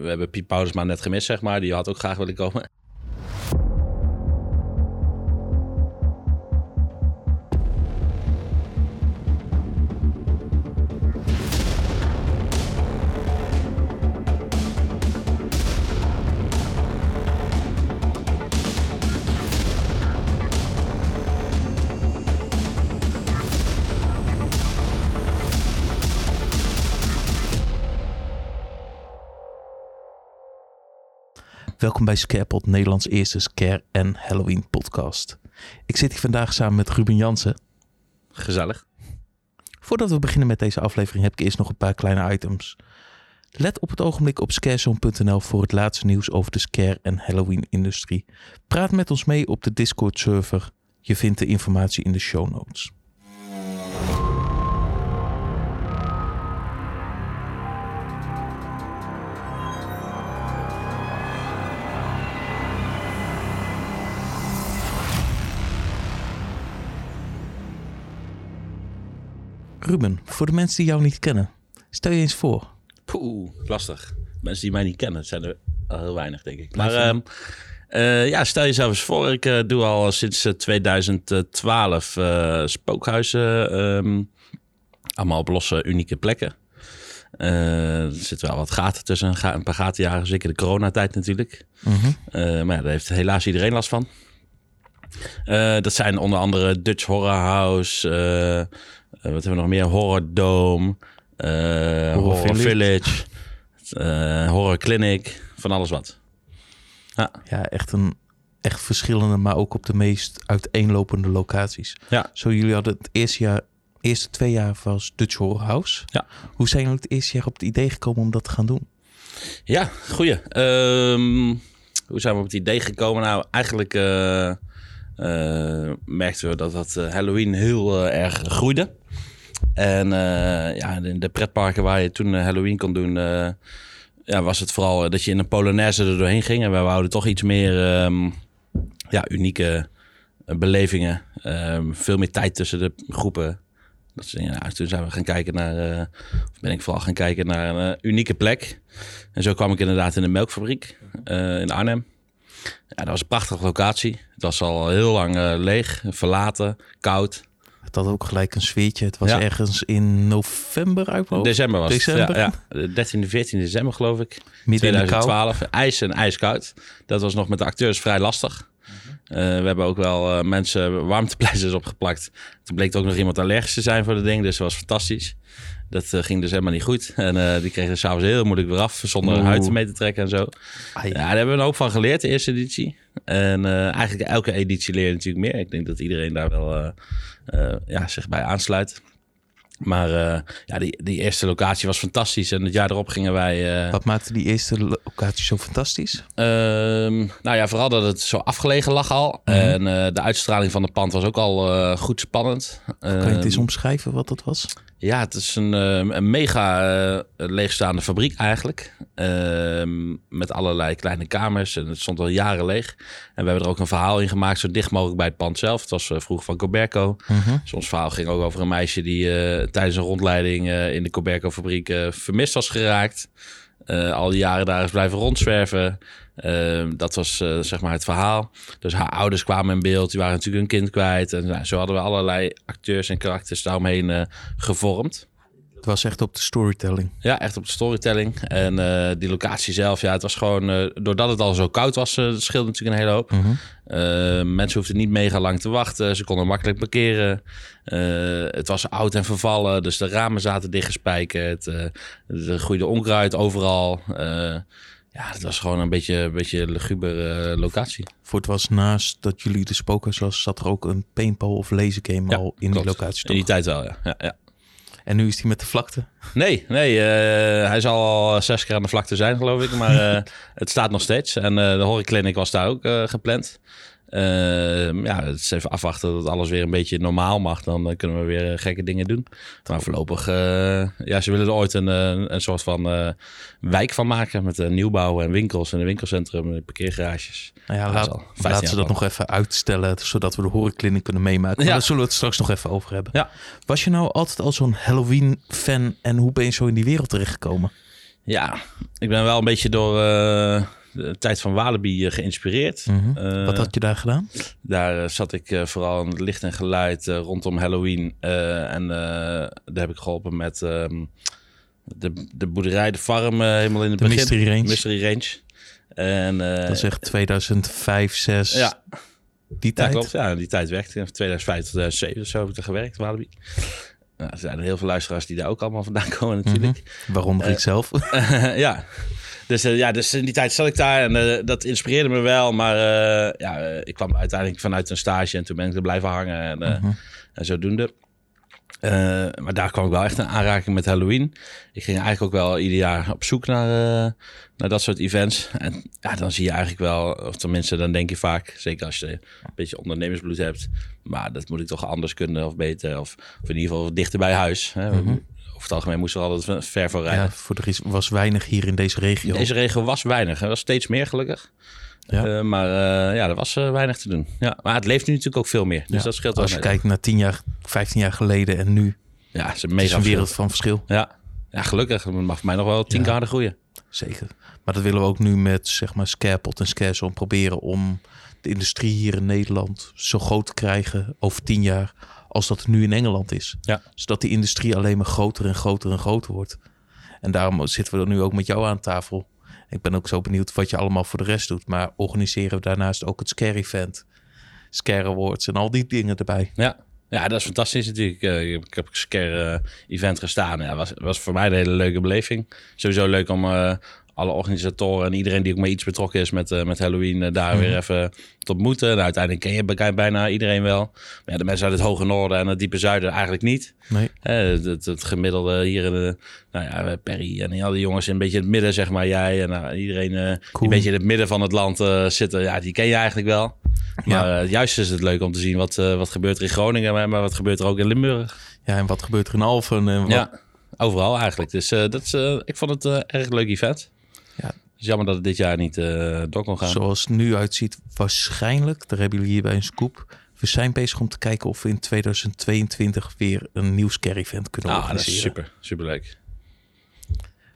we hebben Piet Paulusma net gemist, zeg maar. Die had ook graag willen komen. Welkom bij Scarepot, Nederlands eerste scare- en Halloween podcast. Ik zit hier vandaag samen met Ruben Jansen. Gezellig. Voordat we beginnen met deze aflevering heb ik eerst nog een paar kleine items. Let op het ogenblik op scarezone.nl voor het laatste nieuws over de scare- en Halloween-industrie. Praat met ons mee op de Discord-server. Je vindt de informatie in de show notes. Ruben, voor de mensen die jou niet kennen, stel je eens voor. Poeh, lastig. Mensen die mij niet kennen, zijn er al heel weinig, denk ik. Maar ehm, eh, ja, stel jezelf eens voor. Ik eh, doe al sinds eh, 2012 eh, spookhuizen. ehm, allemaal op losse, unieke plekken. Er zitten wel wat gaten tussen, een, paar gatenjaren. Zeker de coronatijd natuurlijk. Eh, maar ja, daar heeft helaas iedereen last van. Eh, dat zijn onder andere Dutch Horror House. eh, eh, wat hebben we nog meer? Horror Dome. eh, Horror, Village. Village. horror Clinic. Van alles wat. Ja, echt een echt verschillende, maar ook op de meest uiteenlopende locaties. Ja. Zo, jullie hadden het eerste jaar, eerste twee jaar was Dutch Horror House. Ja. Hoe zijn jullie het eerste jaar op het idee gekomen om dat te gaan doen? Ja, goeie. Ehm, hoe zijn we op het idee gekomen? Nou, eigenlijk merkten we dat dat eh, Halloween heel eh, erg groeide. En eh, ja, in de pretparken waar je toen eh, Halloween kon doen, eh, ja, was het vooral dat je in een Polonaise er doorheen ging. En wij wouden toch iets meer ehm, ja, unieke eh, belevingen. Ehm, veel meer tijd tussen de groepen. Dat. Nou, toen zijn we gaan kijken naar, eh, ben ik vooral gaan kijken naar een eh, unieke plek. En zo kwam ik inderdaad in de melkfabriek eh, in Arnhem. Ja, dat was een prachtige locatie. Het was al heel lang eh, leeg, verlaten, koud. Het had ook gelijk een sfeertje. Het was Ja. ergens in november uit. December was December? het. Ja, ja. De 13e, 14 december geloof ik. Midden in de kou. 2012. IJs en ijskoud. Dat was nog met de acteurs vrij lastig. Eh, we hebben ook wel eh, mensen warmtepleisters opgeplakt. Toen bleek ook nog iemand allergisch te zijn voor de ding. Dus dat was fantastisch. Dat eh, ging dus helemaal niet goed. En eh, die kregen s'avonds heel moeilijk weer af. Zonder Oeh. huid mee te trekken en zo. Ai. Ja, daar hebben we een hoop van geleerd, de eerste editie. En eh, eigenlijk elke editie leer je natuurlijk meer. Ik denk dat iedereen daar wel ja, zich bij aansluit. Maar ja, die, die eerste locatie was fantastisch. En het jaar erop gingen wij... Wat maakte die eerste locatie zo fantastisch? Ehm, nou ja, vooral dat het zo afgelegen lag al. Mhm. En de uitstraling van de pand was ook al goed spannend. Kan je het eens Ehm, omschrijven wat dat was? Ja, het is een, eh, een mega eh, leegstaande fabriek eigenlijk. Ehm, met allerlei kleine kamers. En het stond al jaren leeg. En we hebben er ook een verhaal in gemaakt, zo dicht mogelijk bij het pand zelf. Het was eh, vroeger van Coberco. Dus ons verhaal ging ook over een meisje die eh, tijdens een rondleiding in de Coberco-fabriek eh, vermist was geraakt. Al die jaren daar is blijven rondzwerven. Eh, dat was eh, zeg maar het verhaal. Dus haar ouders kwamen in beeld. Die waren natuurlijk hun kind kwijt. En nou, zo hadden we allerlei acteurs en karakters daaromheen eh, gevormd. Het was echt op de storytelling. Ja, echt op de storytelling. En eh, die locatie zelf, ja, het was gewoon... doordat het al zo koud was, dat scheelde natuurlijk een hele hoop. Mhm. Eh, mensen hoefden niet mega lang te wachten. Ze konden makkelijk parkeren. Het was oud en vervallen, dus de ramen zaten dichtgespijkerd. Er groeide onkruid overal. Ja, het was gewoon een beetje een beetje luguber eh, locatie. Voor het was naast dat jullie de spookhuis was, zat er ook een paintball of lasergame Ja, al in klopt. die locatie. In die Toch? tijd wel, ja. ja, ja. En nu is die met de vlakte. Nee, nee eh, hij zal al zes keer aan de vlakte zijn, geloof ik. Maar eh, het staat nog steeds. En de horeclinic was daar ook gepland. Eh, ja, het is even afwachten dat alles weer een beetje normaal mag. Dan eh, kunnen we weer eh, gekke dingen doen. Maar voorlopig, eh, ja, ze willen er ooit een, een soort van wijk van maken. Met nieuwbouw en winkels en een winkelcentrum en parkeergarages. Nou ja, laat, dat is al 15 laten ze dat nog even uitstellen, zodat we de horeclinic kunnen meemaken. Ja. daar zullen we het straks nog even over hebben. Ja. Was je nou altijd al zo'n Halloween-fan en hoe ben je zo in die wereld terechtgekomen? Ja, ik ben wel een beetje door uh, de tijd van Walibi uh, geïnspireerd. Mm -hmm. uh, Wat had je daar gedaan? Daar zat ik vooral in het licht en geluid rondom Halloween. en daar heb ik geholpen met ehm, de, de boerderij, de farm, helemaal in het de begin. Mystery Range. Mystery Range. En, dat is echt 2005, 6. Ja. Die tijd? Ja, klopt. Ja, die tijd werkte. 2005 tot 2007 of zo heb ik er gewerkt, Walibi. Nou, er zijn heel veel luisteraars die daar ook allemaal vandaan komen natuurlijk. Mm -hmm. Waaronder uh, ik zelf. ja. Dus, uh, ja, dus in die tijd zat ik daar en uh, dat inspireerde me wel. Maar ja, ik kwam uiteindelijk vanuit een stage en toen ben ik er blijven hangen. En, mm -hmm. en zodoende. Uh, maar daar kwam ik wel echt een aanraking met Halloween. Ik ging eigenlijk ook wel ieder jaar op zoek naar, uh, naar dat soort events. En ja, dan zie je eigenlijk wel, of tenminste dan denk je vaak, zeker als je een beetje ondernemersbloed hebt, maar dat moet ik toch anders kunnen of beter. Of, of in ieder geval dichter bij huis. Hè. Mm -hmm. Over het algemeen moesten we altijd ver voor rijden. Ja, voor de was weinig hier in deze regio. In deze regio was weinig. Er was steeds meer gelukkig. Ja. Uh, maar uh, ja, er was uh, weinig te doen. Ja, maar het leeft nu natuurlijk ook veel meer. Dus ja. dat scheelt Als je kijkt naar 10 jaar, 15 jaar geleden en nu. Ja, het is een, het is een wereld van verschil. Ja. ja, gelukkig. Dat mag voor mij nog wel 10 ja. groeien. Zeker. Maar dat willen we ook nu met zeg maar Scarepot en Scarezone proberen om de industrie hier in Nederland zo groot te krijgen over 10 jaar als dat nu in Engeland is. Ja. Zodat die industrie alleen maar groter en groter en groter wordt. En daarom zitten we er nu ook met jou aan tafel. Ik ben ook zo benieuwd wat je allemaal voor de rest doet. Maar organiseren we daarnaast ook het Scare Event, Scare Awards en al die dingen erbij. Ja, ja dat is fantastisch natuurlijk. Ik heb een Scare Event gestaan. Ja, was, was voor mij een hele leuke beleving. Sowieso leuk om uh, alle organisatoren en iedereen die ook maar iets betrokken is met, uh, met Halloween uh, daar mm. weer even te ontmoeten. Nou, uiteindelijk ken je bijna iedereen wel. Maar ja, de mensen uit het hoge noorden en het diepe zuiden eigenlijk niet. Nee. Het, het, het, gemiddelde hier in de, nou ja, Perry en al die jongens in een beetje in het midden, zeg maar. Jij en iedereen cool. die een beetje in het midden van het land zitten. Ja, die ken je eigenlijk wel. Maar ja. juist is het leuk om te zien wat, wat gebeurt er in Groningen, maar, maar wat gebeurt er ook in Limburg. Ja, en wat gebeurt er in Alphen. En wat... Ja, overal eigenlijk. Dus dat is, ik vond het een erg leuk event. Ja, het is jammer dat het dit jaar niet uh, door kon gaan. Zoals het nu uitziet, waarschijnlijk, daar hebben jullie hier bij een scoop. We zijn bezig om te kijken of we in 2022 weer een nieuw scare event kunnen ah, organiseren. Dat is super, super leuk.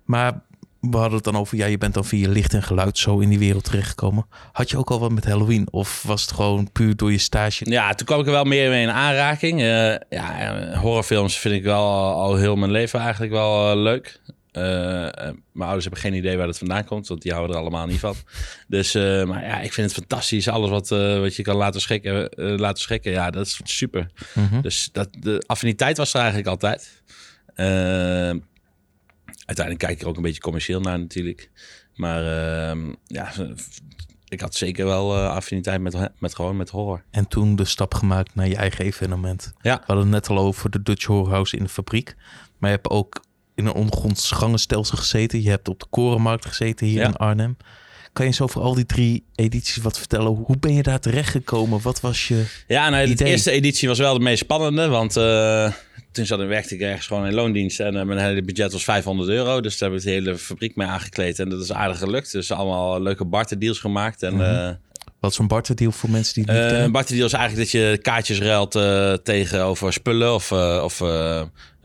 Maar we hadden het dan over, ja, je bent dan via licht en geluid zo in die wereld terechtgekomen. Had je ook al wat met Halloween? Of was het gewoon puur door je stage? Ja, toen kwam ik er wel meer mee in aanraking. Uh, ja, horrorfilms vind ik wel al, al heel mijn leven eigenlijk wel uh, leuk. Uh, mijn ouders hebben geen idee waar het vandaan komt, want die houden er allemaal niet van. Dus, uh, maar ja, ik vind het fantastisch. Alles wat, uh, wat je kan laten schrikken, laten schrikken, ja, dat is super. Mhm. Mm -hmm. Dus dat, de affiniteit was er eigenlijk altijd. uiteindelijk kijk ik er ook een beetje commercieel naar natuurlijk. Maar ehm, ja, ik had zeker wel affiniteit met, met gewoon met horror. En toen de stap gemaakt naar je eigen evenement. Ja. We hadden het net al over de Dutch Horror House in de fabriek. Maar je hebt ook in een ondergronds gangenstelsel gezeten. Je hebt op de Korenmarkt gezeten hier Ja. in Arnhem. Kan je zo voor al die drie edities wat vertellen? Hoe ben je daar terecht gekomen? Wat was je... Ja, nou, de Idee. eerste editie was wel de meest spannende, want uh, toen zat en werkte ik ergens gewoon in loondienst en uh, mijn hele budget was 500 euro. Dus daar heb ik de hele fabriek mee aangekleed en dat is aardig gelukt. Dus allemaal leuke barterdeals gemaakt en... Uh, Wat is een barterdeal voor mensen die het niet kennen? een barterdeal is eigenlijk dat je kaartjes ruilt tegenover spullen of, of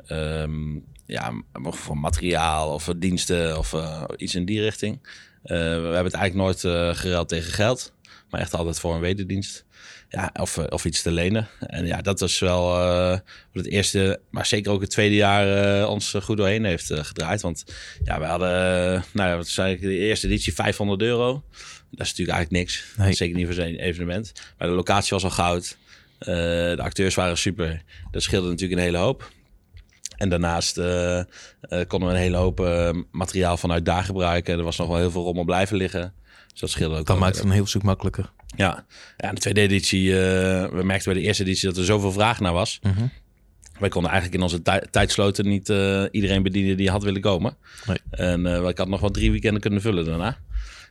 um, ja, voor materiaal of diensten of uh, iets in die richting. Uh, we hebben het eigenlijk nooit uh, geruild tegen geld, maar echt altijd voor een wederdienst. Ja, of, of iets te lenen. En ja, dat was wel het eerste, maar zeker ook het tweede jaar ons goed doorheen heeft gedraaid. Want ja, we hadden, nou ja, wat zei ik, de eerste editie 500 euro. Dat is natuurlijk eigenlijk niks. Nee. Zeker niet voor zo'n evenement. Maar de locatie was al goud. De acteurs waren super. Dat scheelde natuurlijk een hele hoop. En daarnaast uh, uh, konden we een hele hoop uh, materiaal vanuit daar gebruiken. Er was nog wel heel veel rommel blijven liggen. Dus dat scheelde ook. Dat maakt het een heel stuk makkelijker. Ja, ja de tweede editie, uh, we merkten bij de eerste editie dat er zoveel vraag naar was. Mm -hmm. Wij konden eigenlijk in onze tij tijdsloten niet uh, iedereen bedienen die had willen komen. Nee. En uh, ik had nog wel drie weekenden kunnen vullen daarna.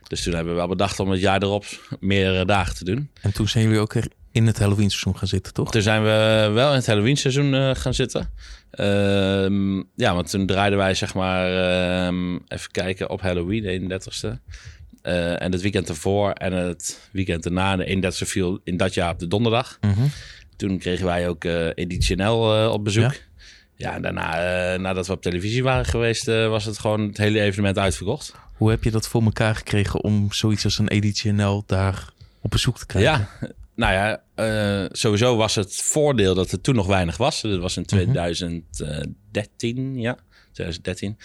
Dus toen hebben we wel bedacht om het jaar erop meer dagen te doen. En toen zijn jullie ook in het Halloween seizoen gaan zitten, toch? Toen zijn we wel in het Halloween seizoen uh, gaan zitten. Uh, ja, want toen draaiden wij zeg maar, uh, even kijken, op Halloween, de 31ste. Uh, en het weekend ervoor en het weekend erna, de 31ste viel in dat jaar op de donderdag. Mm -hmm. Toen kregen wij ook Editionel uh, op bezoek. Ja? Ja, en daarna, eh, nadat we op televisie waren geweest, eh, was het gewoon het hele evenement uitverkocht. Hoe heb je dat voor elkaar gekregen om zoiets als een Editie NL daar op bezoek te krijgen? Ja, nou ja, eh, sowieso was het voordeel dat er toen nog weinig was. Dat was in 2013, ja. 2013.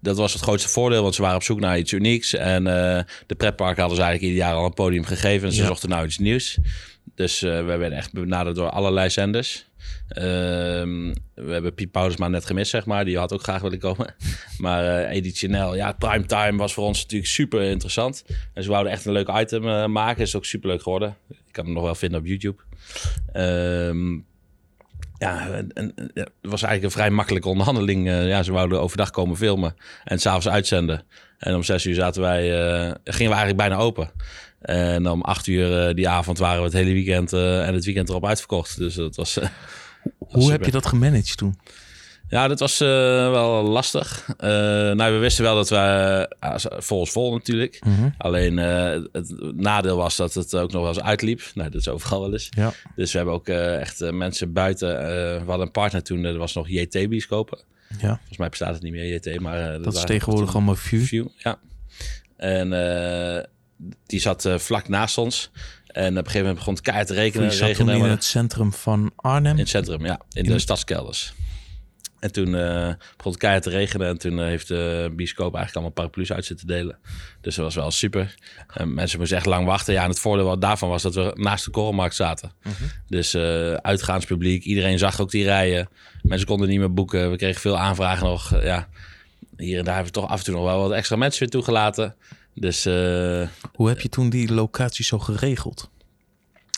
Dat was het grootste voordeel, want ze waren op zoek naar iets unieks. En eh, de pretparken hadden ze eigenlijk ieder jaar al een podium gegeven. En ze Ja. zochten nou iets nieuws. Dus eh, we werden echt benaderd door allerlei zenders. Ehm, we hebben Piet Paulusma net gemist, zeg maar. Die had ook graag willen komen. Maar eh editioneel, ja, primetime was voor ons natuurlijk super interessant. En ze wouden echt een leuk item eh, maken. Is ook super leuk geworden. Ik kan hem nog wel vinden op YouTube. Ehm, ja, en, het was eigenlijk een vrij makkelijke onderhandeling. Eh, ja, ze wouden overdag komen filmen en s'avonds uitzenden. En om zes uur zaten wij, eh, gingen we eigenlijk bijna open. En om acht uur eh, die avond waren we het hele weekend en het weekend erop uitverkocht. Dus dat was... Hoe heb je dat gemanaged toen? Ja, dat was eh, wel lastig. Eh, nou, we wisten wel dat we uh, vol is vol natuurlijk. Mhm. Alleen eh, het nadeel was dat het ook nog wel eens uitliep. Nou, dat is overal wel eens. Ja. Dus we hebben ook echt mensen buiten. we hadden een partner toen, er was nog JT bioscopen. ja, Volgens mij bestaat het niet meer, JT, maar... eh, dat is tegenwoordig allemaal view. View, ja. En die zat vlak naast ons. En op een gegeven moment begon het keihard te rekenen. Je zat regenen, in het centrum van Arnhem. in het centrum, ja. In, In- de stadskelders. En toen eh, begon het keihard te regenen. En toen eh, heeft de bioscoop eigenlijk allemaal paraplu's uit zitten delen. Dus dat was wel super. En mensen moesten echt lang wachten. Ja, en het voordeel daarvan was dat we naast de korrelmarkt zaten. Dus eh uitgaanspubliek. Iedereen zag ook die rijen. Mensen konden niet meer boeken. We kregen veel aanvragen nog. Ja, hier en daar hebben we toch af en toe nog wel wat extra mensen weer toegelaten. Dus Hoe heb je toen die locatie zo geregeld?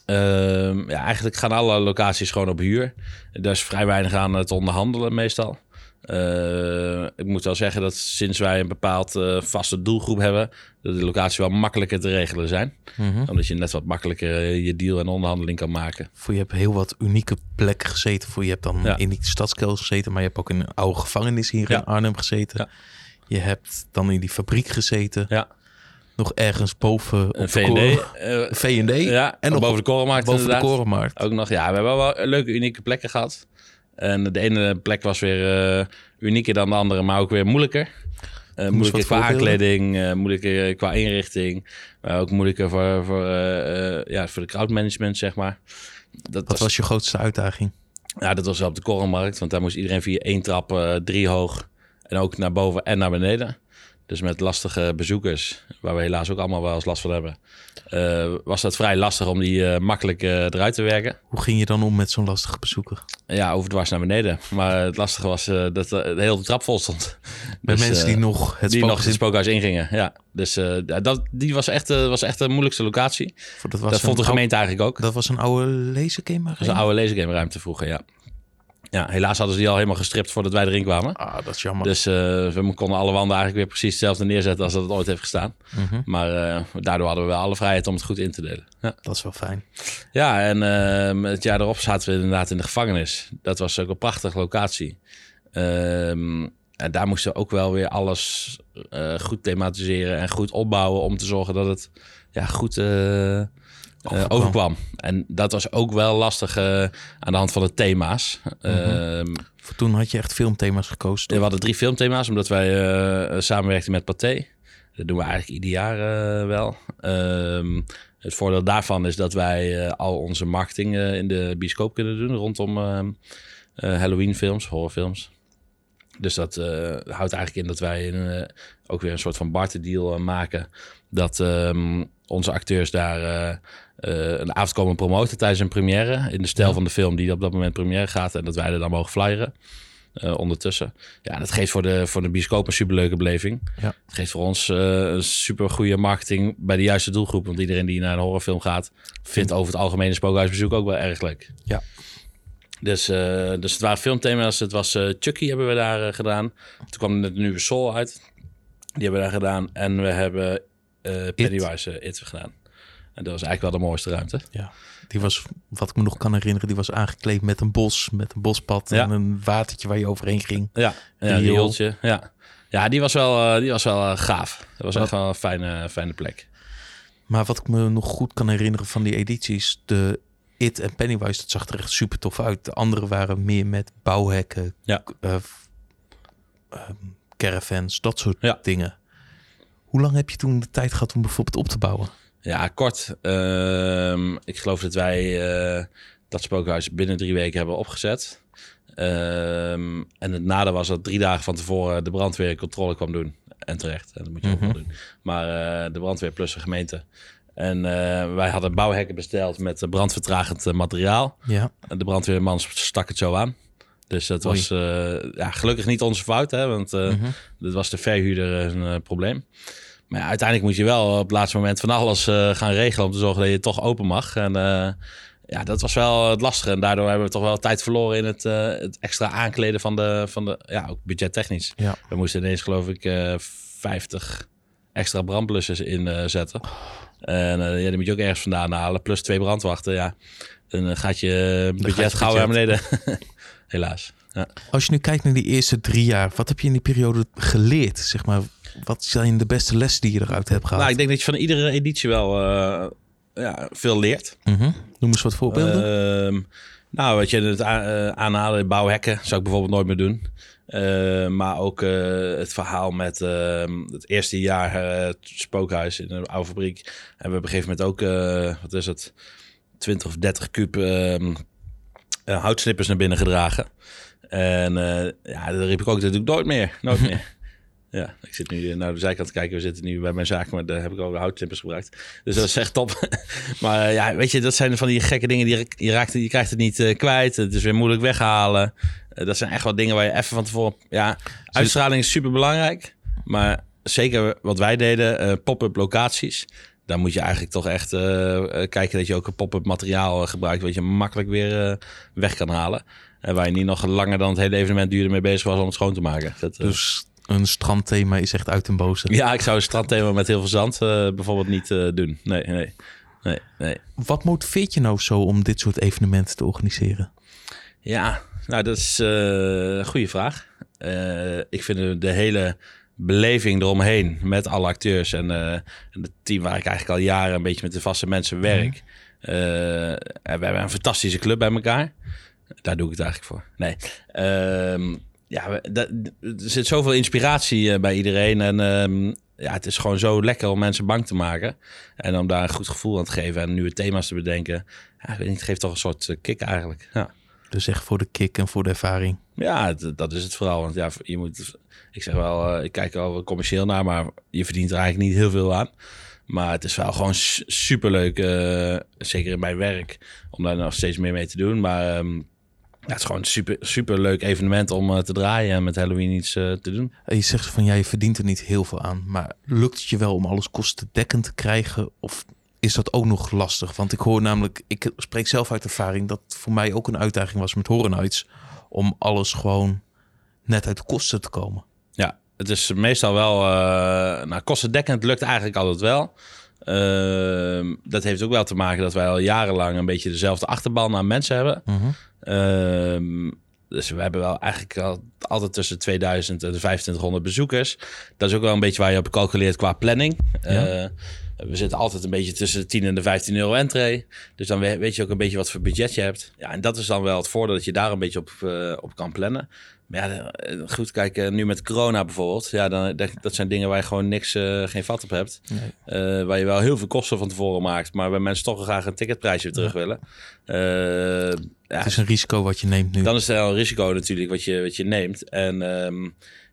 Ehm, ja, eigenlijk gaan alle locaties gewoon op huur. Daar is vrij weinig aan het onderhandelen meestal. Eh, ik moet wel zeggen dat sinds wij een bepaald eh, vaste doelgroep hebben, dat de locaties wel makkelijker te regelen zijn. Omdat je net wat makkelijker eh, je deal en onderhandeling kan maken. Voor je hebt heel wat unieke plekken gezeten. Voor je hebt dan Ja. in die stadskelder gezeten, maar je hebt ook in een oude gevangenis hier Ja. in Arnhem gezeten. Ja. Je hebt dan in die fabriek gezeten. Ja, Nog ergens boven op koren- eh, ja, en nog boven de korenmarkt boven inderdaad. de korenmarkt. Ook nog, ja, we hebben wel leuke, unieke plekken gehad. En de ene plek was weer eh, unieker dan de andere, maar ook weer moeilijker. Eh, moeilijker qua aankleding, eh, moeilijker qua inrichting. Maar ook moeilijker voor, voor, ja, voor de crowdmanagement, zeg maar. Dat Wat was je grootste uitdaging? ja, dat was wel op de korrelmarkt, want daar moest iedereen via één trap, drie hoog. En ook naar boven en naar beneden. Dus met lastige bezoekers, waar we helaas ook allemaal wel eens last van hebben, eh, was dat vrij lastig om die eh, makkelijk eh, eruit te werken. Hoe ging je dan om met zo'n lastige bezoeker? Ja, overdwars naar beneden. Maar het lastige was dat de hele trap vol stond. Met Dus, mensen die nog het die nog spookhuis het spookhuis ingingen. Ja, dus dat, die was echt, was echt de moeilijkste locatie. Dat was dat vond de een gemeente eigenlijk ook. Dat was een oude lasergame. Dat was een oude lasergame ruimte vroeger, ja. Ja, helaas hadden ze die al helemaal gestript voordat wij erin kwamen. Ah, dat is jammer. Dus eh, we konden alle wanden eigenlijk weer precies hetzelfde neerzetten als dat het ooit heeft gestaan. Mhm. Maar eh, daardoor hadden we wel alle vrijheid om het goed in te delen. Ja, Dat is wel fijn. ja en eh, het jaar erop zaten we inderdaad in de gevangenis. Dat was ook een prachtige locatie. Ehm, en daar moesten we ook wel weer alles goed thematiseren en goed opbouwen om te zorgen dat het ja, goed Overkwam. overkwam. En dat was ook wel lastig eh, aan de hand van de thema's. Ehm, Voor toen had je echt filmthema's gekozen. we hadden drie filmthema's, omdat wij eh samenwerkten met Pathé. Dat doen we eigenlijk ieder jaar eh, wel. Ehm, het voordeel daarvan is dat wij eh, al onze marketing eh, in de bioscoop kunnen doen rondom ehm, eh, Halloween films, horrorfilms. Dus dat eh, houdt eigenlijk in dat wij een, eh, ook weer een soort van barterdeal eh, maken. Dat ehm, onze acteurs daar eh, eh, een avond komen promoten tijdens een première. In de stijl Ja. van de film die op dat moment première gaat. En dat wij er dan mogen flyeren eh, ondertussen. Ja, dat geeft voor de, voor de bioscoop een superleuke beleving. Ja. Het geeft voor ons een super goede marketing bij de juiste doelgroep. Want iedereen die naar een horrorfilm gaat, vindt over het algemeen een spookhuisbezoek ook wel erg leuk. Ja. Dus, dus het waren filmthema's. Het was Chucky hebben we daar gedaan. Toen kwam de nieuwe Soul uit. Die hebben we daar gedaan. En we hebben eh Pennywise eh, It gedaan. En dat was eigenlijk wel de mooiste ruimte. Ja. Die was, wat ik me nog kan herinneren, die was aangekleed met een bos, met een bospad Ja. en een watertje waar je overheen ging. Ja, ja Riool. riooltje. Ja, ja die was wel, eh, die was wel gaaf. Dat was Wat- echt wel een fijne, fijne plek. Maar wat ik me nog goed kan herinneren van die edities, de It en Pennywise, dat zag er echt super tof uit. De andere waren meer met bouwhekken, Ja. eh, ehm, caravans, dat soort Ja. dingen. Hoe lang heb je toen de tijd gehad om bijvoorbeeld op te bouwen? Ja, kort. Ehm, ik geloof dat wij eh, dat spookhuis binnen drie weken hebben opgezet. Ehm, en het nadeel was dat drie dagen van tevoren de brandweer controle kwam doen. En terecht, en dat moet je ook wel doen. Maar eh, de brandweer plus de gemeente. En eh, wij hadden bouwhekken besteld met brandvertragend materiaal. Ja, En de brandweerman stak het zo aan. Dus dat Oei. was eh, ja, gelukkig niet onze fout, hè, want eh Mhm. dit was de verhuurder een eh, probleem. Maar ja, uiteindelijk moet je wel op het laatste moment van alles gaan regelen om te zorgen dat je toch open mag. En ja, dat was wel het lastige. En daardoor hebben we toch wel tijd verloren in het, het extra aankleden van de, van de ja, ook budgettechnisch. ja. We moesten ineens geloof ik eh 50 extra brandblussers inzetten. En eh, ja, die moet je ook ergens vandaan halen. Plus twee brandwachten, ja. Dan eh, gaat je budget gaat je gauw naar budget. beneden. Helaas. Ja. Als je nu kijkt naar die eerste drie jaar, wat heb je in die periode geleerd? Zeg maar, wat zijn de beste lessen die je eruit hebt gehaald? Nou, ik denk dat je van iedere editie wel eh, ja, veel leert. Mhm. Noem eens wat voorbeelden. Ehm, nou, wat je het eh, aanhalen, bouwhekken, zou ik bijvoorbeeld nooit meer doen. Eh, maar ook eh, het verhaal met ehm, het eerste jaar het spookhuis in een oude fabriek. En we op een gegeven moment ook, eh, wat is het, 20 of 30 kuub eh, houtsnippers naar binnen gedragen. En eh, ja, daar riep ik ook, dat doe ik nooit meer, nooit meer. Ja, ik zit nu naar de zijkant te kijken. We zitten nu bij mijn zaak, maar daar heb ik ook houtsnippers gebruikt. Dus dat is echt top. maar eh, ja, weet je, dat zijn van die gekke dingen. Die, je, raakt, je krijgt het niet eh, kwijt. Het is weer moeilijk weghalen. Eh, dat zijn echt wel dingen waar je even van tevoren... Ja, uitstraling is super belangrijk. Maar zeker wat wij deden, eh, pop-up locaties. Daar moet je eigenlijk toch echt eh, eh, kijken dat je ook een pop-up materiaal eh, gebruikt. Wat je makkelijk weer weg kan halen. En waar je niet nog langer dan het hele evenement duurde mee bezig was om het schoon te maken. Dat, Dus een strandthema is echt uit en boze. ja, ik zou een strandthema met heel veel zand bijvoorbeeld niet doen. Nee, nee, nee, nee. Wat motiveert je nou zo om dit soort evenementen te organiseren? Ja, nou dat is een goede vraag. Ik vind de hele beleving eromheen met alle acteurs en, eh, en het team waar ik eigenlijk al jaren een beetje met de vaste mensen werk. Eh, en we hebben een fantastische club bij elkaar. Daar doe ik het eigenlijk voor. Nee. Ehm, ja, er zit zoveel inspiratie eh, bij iedereen. En ehm, ja, het is gewoon zo lekker om mensen bang te maken. En om daar een goed gevoel aan te geven en nieuwe thema's te bedenken. Ja, ik weet niet, het geeft toch een soort kick eigenlijk. Ja. Dus echt voor de kick en voor de ervaring. Ja, dat is het vooral. Want ja, je moet, ik zeg wel, eh, ik kijk er wel commercieel naar, maar je verdient er eigenlijk niet heel veel aan. Maar het is wel gewoon su- superleuk, eh, zeker in mijn werk, om daar nog steeds meer mee te doen. Maar ehm, ja, het is gewoon een super, super leuk evenement om eh, te draaien en met Halloween iets te doen. En Je zegt van ja, je verdient er niet heel veel aan. Maar lukt het je wel om alles kostendekkend te krijgen? Of is dat ook nog lastig? Want ik hoor namelijk, ik spreek zelf uit ervaring dat het voor mij ook een uitdaging was met Horror Nights. Om alles gewoon net uit de kosten te komen. Ja, het is meestal wel, eh nou, kostendekkend lukt eigenlijk altijd wel. Ehm, dat heeft ook wel te maken dat wij al jarenlang een beetje dezelfde achterban aan mensen hebben. Ehm, dus we hebben wel eigenlijk al, altijd tussen 2000 en de 2500 bezoekers. Dat is ook wel een beetje waar je op calculeert qua planning. Ja. Eh, we zitten altijd een beetje tussen de 10 en de 15 euro entree. Dus dan we- weet je ook een beetje wat voor budget je hebt. Ja, en dat is dan wel het voordeel dat je daar een beetje op, eh, op kan plannen. Maar ja, eh, goed, kijk, eh, nu met corona bijvoorbeeld. Ja, dan, dat, dat zijn dingen waar je gewoon niks, geen vat op hebt. Nee. Waar je wel heel veel kosten van tevoren maakt. Maar waar mensen toch graag een ticketprijsje terug willen. Ja, Het is een risico wat je neemt nu. dan is het wel een risico natuurlijk wat je, wat je neemt. En ehm,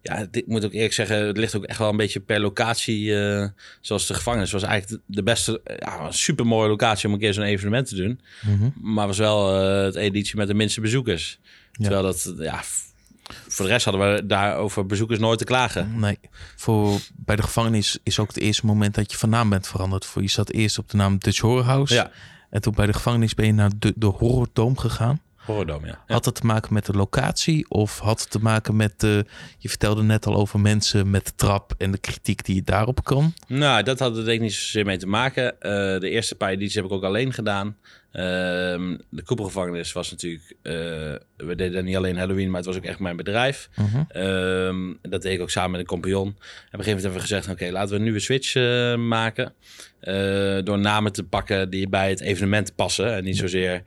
ja, ik moet ook eerlijk zeggen, het ligt ook echt wel een beetje per locatie. eh, zoals de gevangenis was eigenlijk de beste, ja, een super mooie locatie om een keer zo'n evenement te doen. Mhm. Maar was wel eh, het editie met de minste bezoekers. Terwijl dat, ja, voor de rest hadden we daar over bezoekers nooit te klagen. Nee, voor, bij de gevangenis is ook het eerste moment dat je van naam bent veranderd. Voor je zat eerst op de naam Dutch Horror House. Ja, En toen bij de gevangenis ben je naar de, de Horror Dome gegaan. Horrordome, ja. Had het te maken met de locatie of had het te maken met de... Je vertelde net al over mensen met de trap en de kritiek die je daarop kan. Nou, dat had er denk ik niet zozeer mee te maken. Eh, de eerste paar edities heb ik ook alleen gedaan. Ehm, de koepelgevangenis was natuurlijk... eh, we deden niet alleen Halloween, maar het was ook echt mijn bedrijf. Mhm. Ehm, dat deed ik ook samen met een compagnon. En op een gegeven moment hebben we gezegd... oké, laten we een nieuwe switch eh, maken. Door namen te pakken die bij het evenement passen. En niet zozeer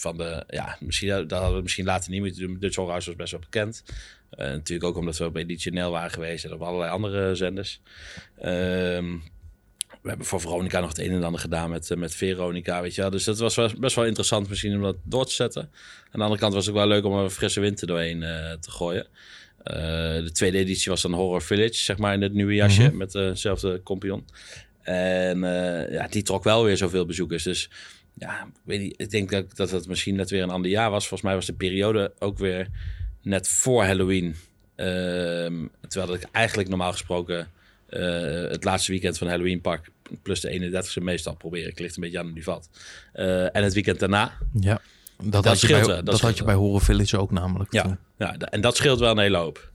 van de... Ja, misschien, dat hadden we misschien later niet moeten doen. Dutch House was best wel bekend. Eh, natuurlijk ook omdat we op Editie NL waren geweest... en op allerlei andere zenders. Ehm, we hebben voor Veronica nog het een en ander gedaan met, eh, met Veronica, weet je wel. Dus dat was best wel interessant misschien om dat door te zetten. Aan de andere kant was het ook wel leuk om een frisse wind er doorheen eh, te gooien. De tweede editie was dan Horror Village, zeg maar, in het nieuwe jasje Mhm. met dezelfde compagnon. En eh, ja, die trok wel weer zoveel bezoekers. Dus ja, ik weet niet, ik denk dat, dat het misschien net weer een ander jaar was. Volgens mij was de periode ook weer net voor Halloween. Ehm, terwijl ik eigenlijk normaal gesproken eh, het laatste weekend van Halloween pak, plus de 31ste meestal proberen. Ik ligt een beetje aan die vat. Eh, en het weekend daarna. Ja, dat, had je, scheelt bij, wel, dat dat had je bij Horror Village ook namelijk. Ja, toen. ja, en dat scheelt wel een hele hoop.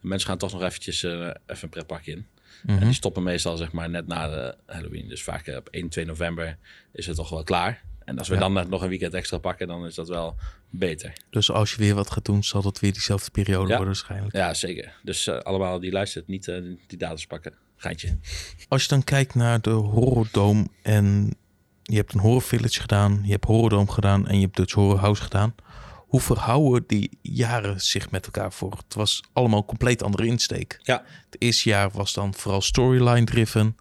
Mensen gaan toch nog eventjes eh, even een pretpark in. En Mhm. die stoppen meestal zeg maar net na de Halloween. Dus vaak eh, op 1, 2 november is het toch wel klaar. En als we Ja. dan net nog een weekend extra pakken, dan is dat wel beter. Dus als je weer wat gaat doen, zal dat weer diezelfde periode Ja. worden waarschijnlijk. Ja, zeker. Dus eh, allemaal die luistert, niet eh, die datums pakken. Geintje. Als je dan kijkt naar de Horrordome en je hebt een Horror Village gedaan, je hebt Horrordome gedaan en je hebt Dutch Horror House gedaan. Hoe verhouden die jaren zich met elkaar voor? Het was allemaal een compleet andere insteek. Ja, Het eerste jaar was dan vooral storyline driven.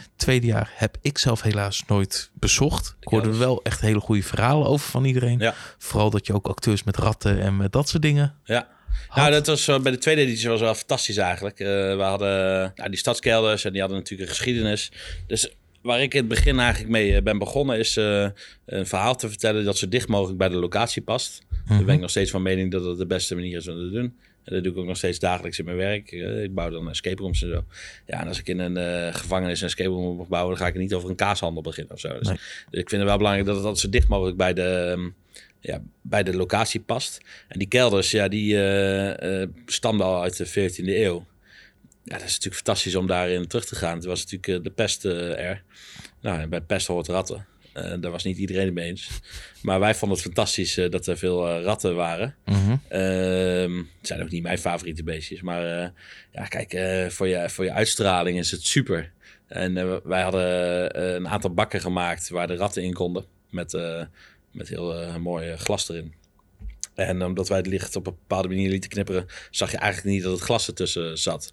Het tweede jaar heb ik zelf helaas nooit bezocht. Ik hoorde wel echt hele goede verhalen over van iedereen. ja, Vooral dat je ook acteurs met ratten en met dat soort dingen. ja. had. Nou, dat was eh, bij de tweede editie was wel fantastisch eigenlijk. Eh, we hadden nou, die stadskelders en die hadden natuurlijk een geschiedenis. Dus waar ik in het begin eigenlijk mee eh, ben begonnen is eh, een verhaal te vertellen dat zo dicht mogelijk bij de locatie past. Daar ben ik nog steeds van mening dat dat de beste manier is om te doen. En dat doe ik ook nog steeds dagelijks in mijn werk. Eh, Ik bouw dan escape rooms en zo. Ja, en als ik in een gevangenis een escape room moet bouwen, dan ga ik niet over een kaashandel beginnen of zo. Dus, Nee. dus ik vind het wel belangrijk dat het altijd zo dicht mogelijk bij de, ehm, ja, bij de locatie past. En die kelders, ja, die stamden al uit de 14e eeuw. Ja, dat is natuurlijk fantastisch om daarin terug te gaan. Toen was natuurlijk eh, de pest eh, er. Nou, en bij pest hoort ratten. Eh, daar was niet iedereen het mee eens. Maar wij vonden het fantastisch dat er veel ratten waren. Ehm, het zijn ook niet mijn favoriete beestjes. Maar ja, kijk, voor, je, voor je uitstraling is het super. En wij hadden een aantal bakken gemaakt waar de ratten in konden. Met, met heel mooi glas erin. En omdat wij het licht op een bepaalde manier lieten knipperen, zag je eigenlijk niet dat het glas ertussen zat.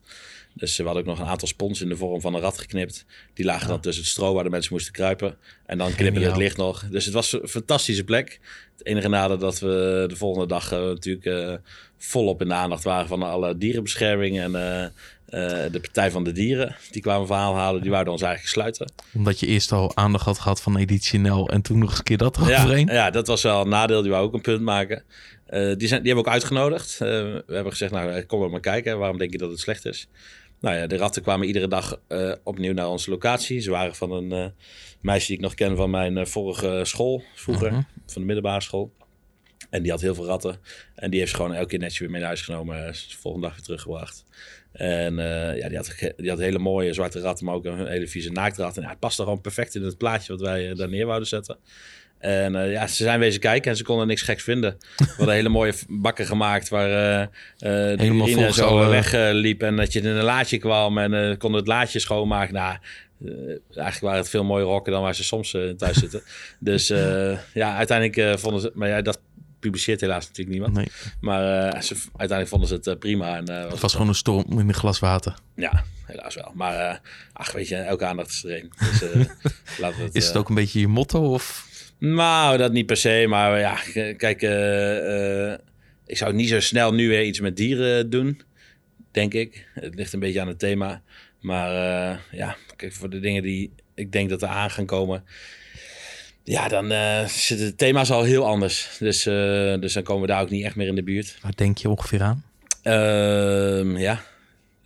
Dus we hadden ook nog een aantal spons in de vorm van een rat geknipt. Die lagen dan tussen het stro waar de mensen moesten kruipen. En dan knipperde het licht nog. Dus het was een fantastische plek. Het enige nadeel dat we de volgende dag eh, natuurlijk eh, volop in de aandacht waren van alle dierenbescherming en eh, de Partij van de Dieren. Die kwamen verhaal halen, die wouden ons eigenlijk sluiten. Omdat je eerst al aandacht had gehad van editie NL en toen nog eens een keer dat Ja, eroverheen. ja, dat was wel een nadeel. Die wou ook een punt maken. Die, zijn, die hebben we ook uitgenodigd. We hebben gezegd, nou, kom maar kijken. Waarom denk je dat het slecht is? Nou ja, de ratten kwamen iedere dag eh, opnieuw naar onze locatie. Ze waren van een eh, meisje die ik nog ken van mijn eh, vorige school, vroeger, Mhm. van de middelbare school. En die had heel veel ratten. En die heeft ze gewoon elke keer netjes weer mee naar huis genomen. de volgende dag weer teruggebracht. En ja, die had, die had hele mooie zwarte ratten, maar ook een hele vieze naaktrat. En ja, het paste gewoon perfect in het plaatje wat wij daar neer wouden zetten. En eh, ja, ze zijn wezen kijken en ze konden niks geks vinden. We hadden hele mooie bakken gemaakt waar eh eh de Helemaal urine zo wegliep. en dat je in een laadje kwam en konden het laadje schoonmaken. Nou, eigenlijk waren het veel mooier rokken dan waar ze soms thuis zitten. Dus ja, uiteindelijk vonden ze... Maar ja, dat publiceert helaas natuurlijk niemand. Nee, Maar ze, uiteindelijk vonden ze het prima. En, eh, het was gewoon een storm in een glas water. Ja, helaas wel. Maar ach, weet je, elke aandacht is er. Dus laten we het... Is het ook een beetje je motto? Of? Nou, dat niet per se. Maar ja, kijk, eh, eh, ik zou niet zo snel nu weer iets met dieren doen, denk ik. Het ligt een beetje aan het thema. Maar eh, ja, kijk, voor de dingen die ik denk dat er aan gaan komen... Ja, dan zitten de thema's al heel anders. Dus, dus dan komen we daar ook niet echt meer in de buurt. Waar denk je ongeveer aan? Ehm, ja,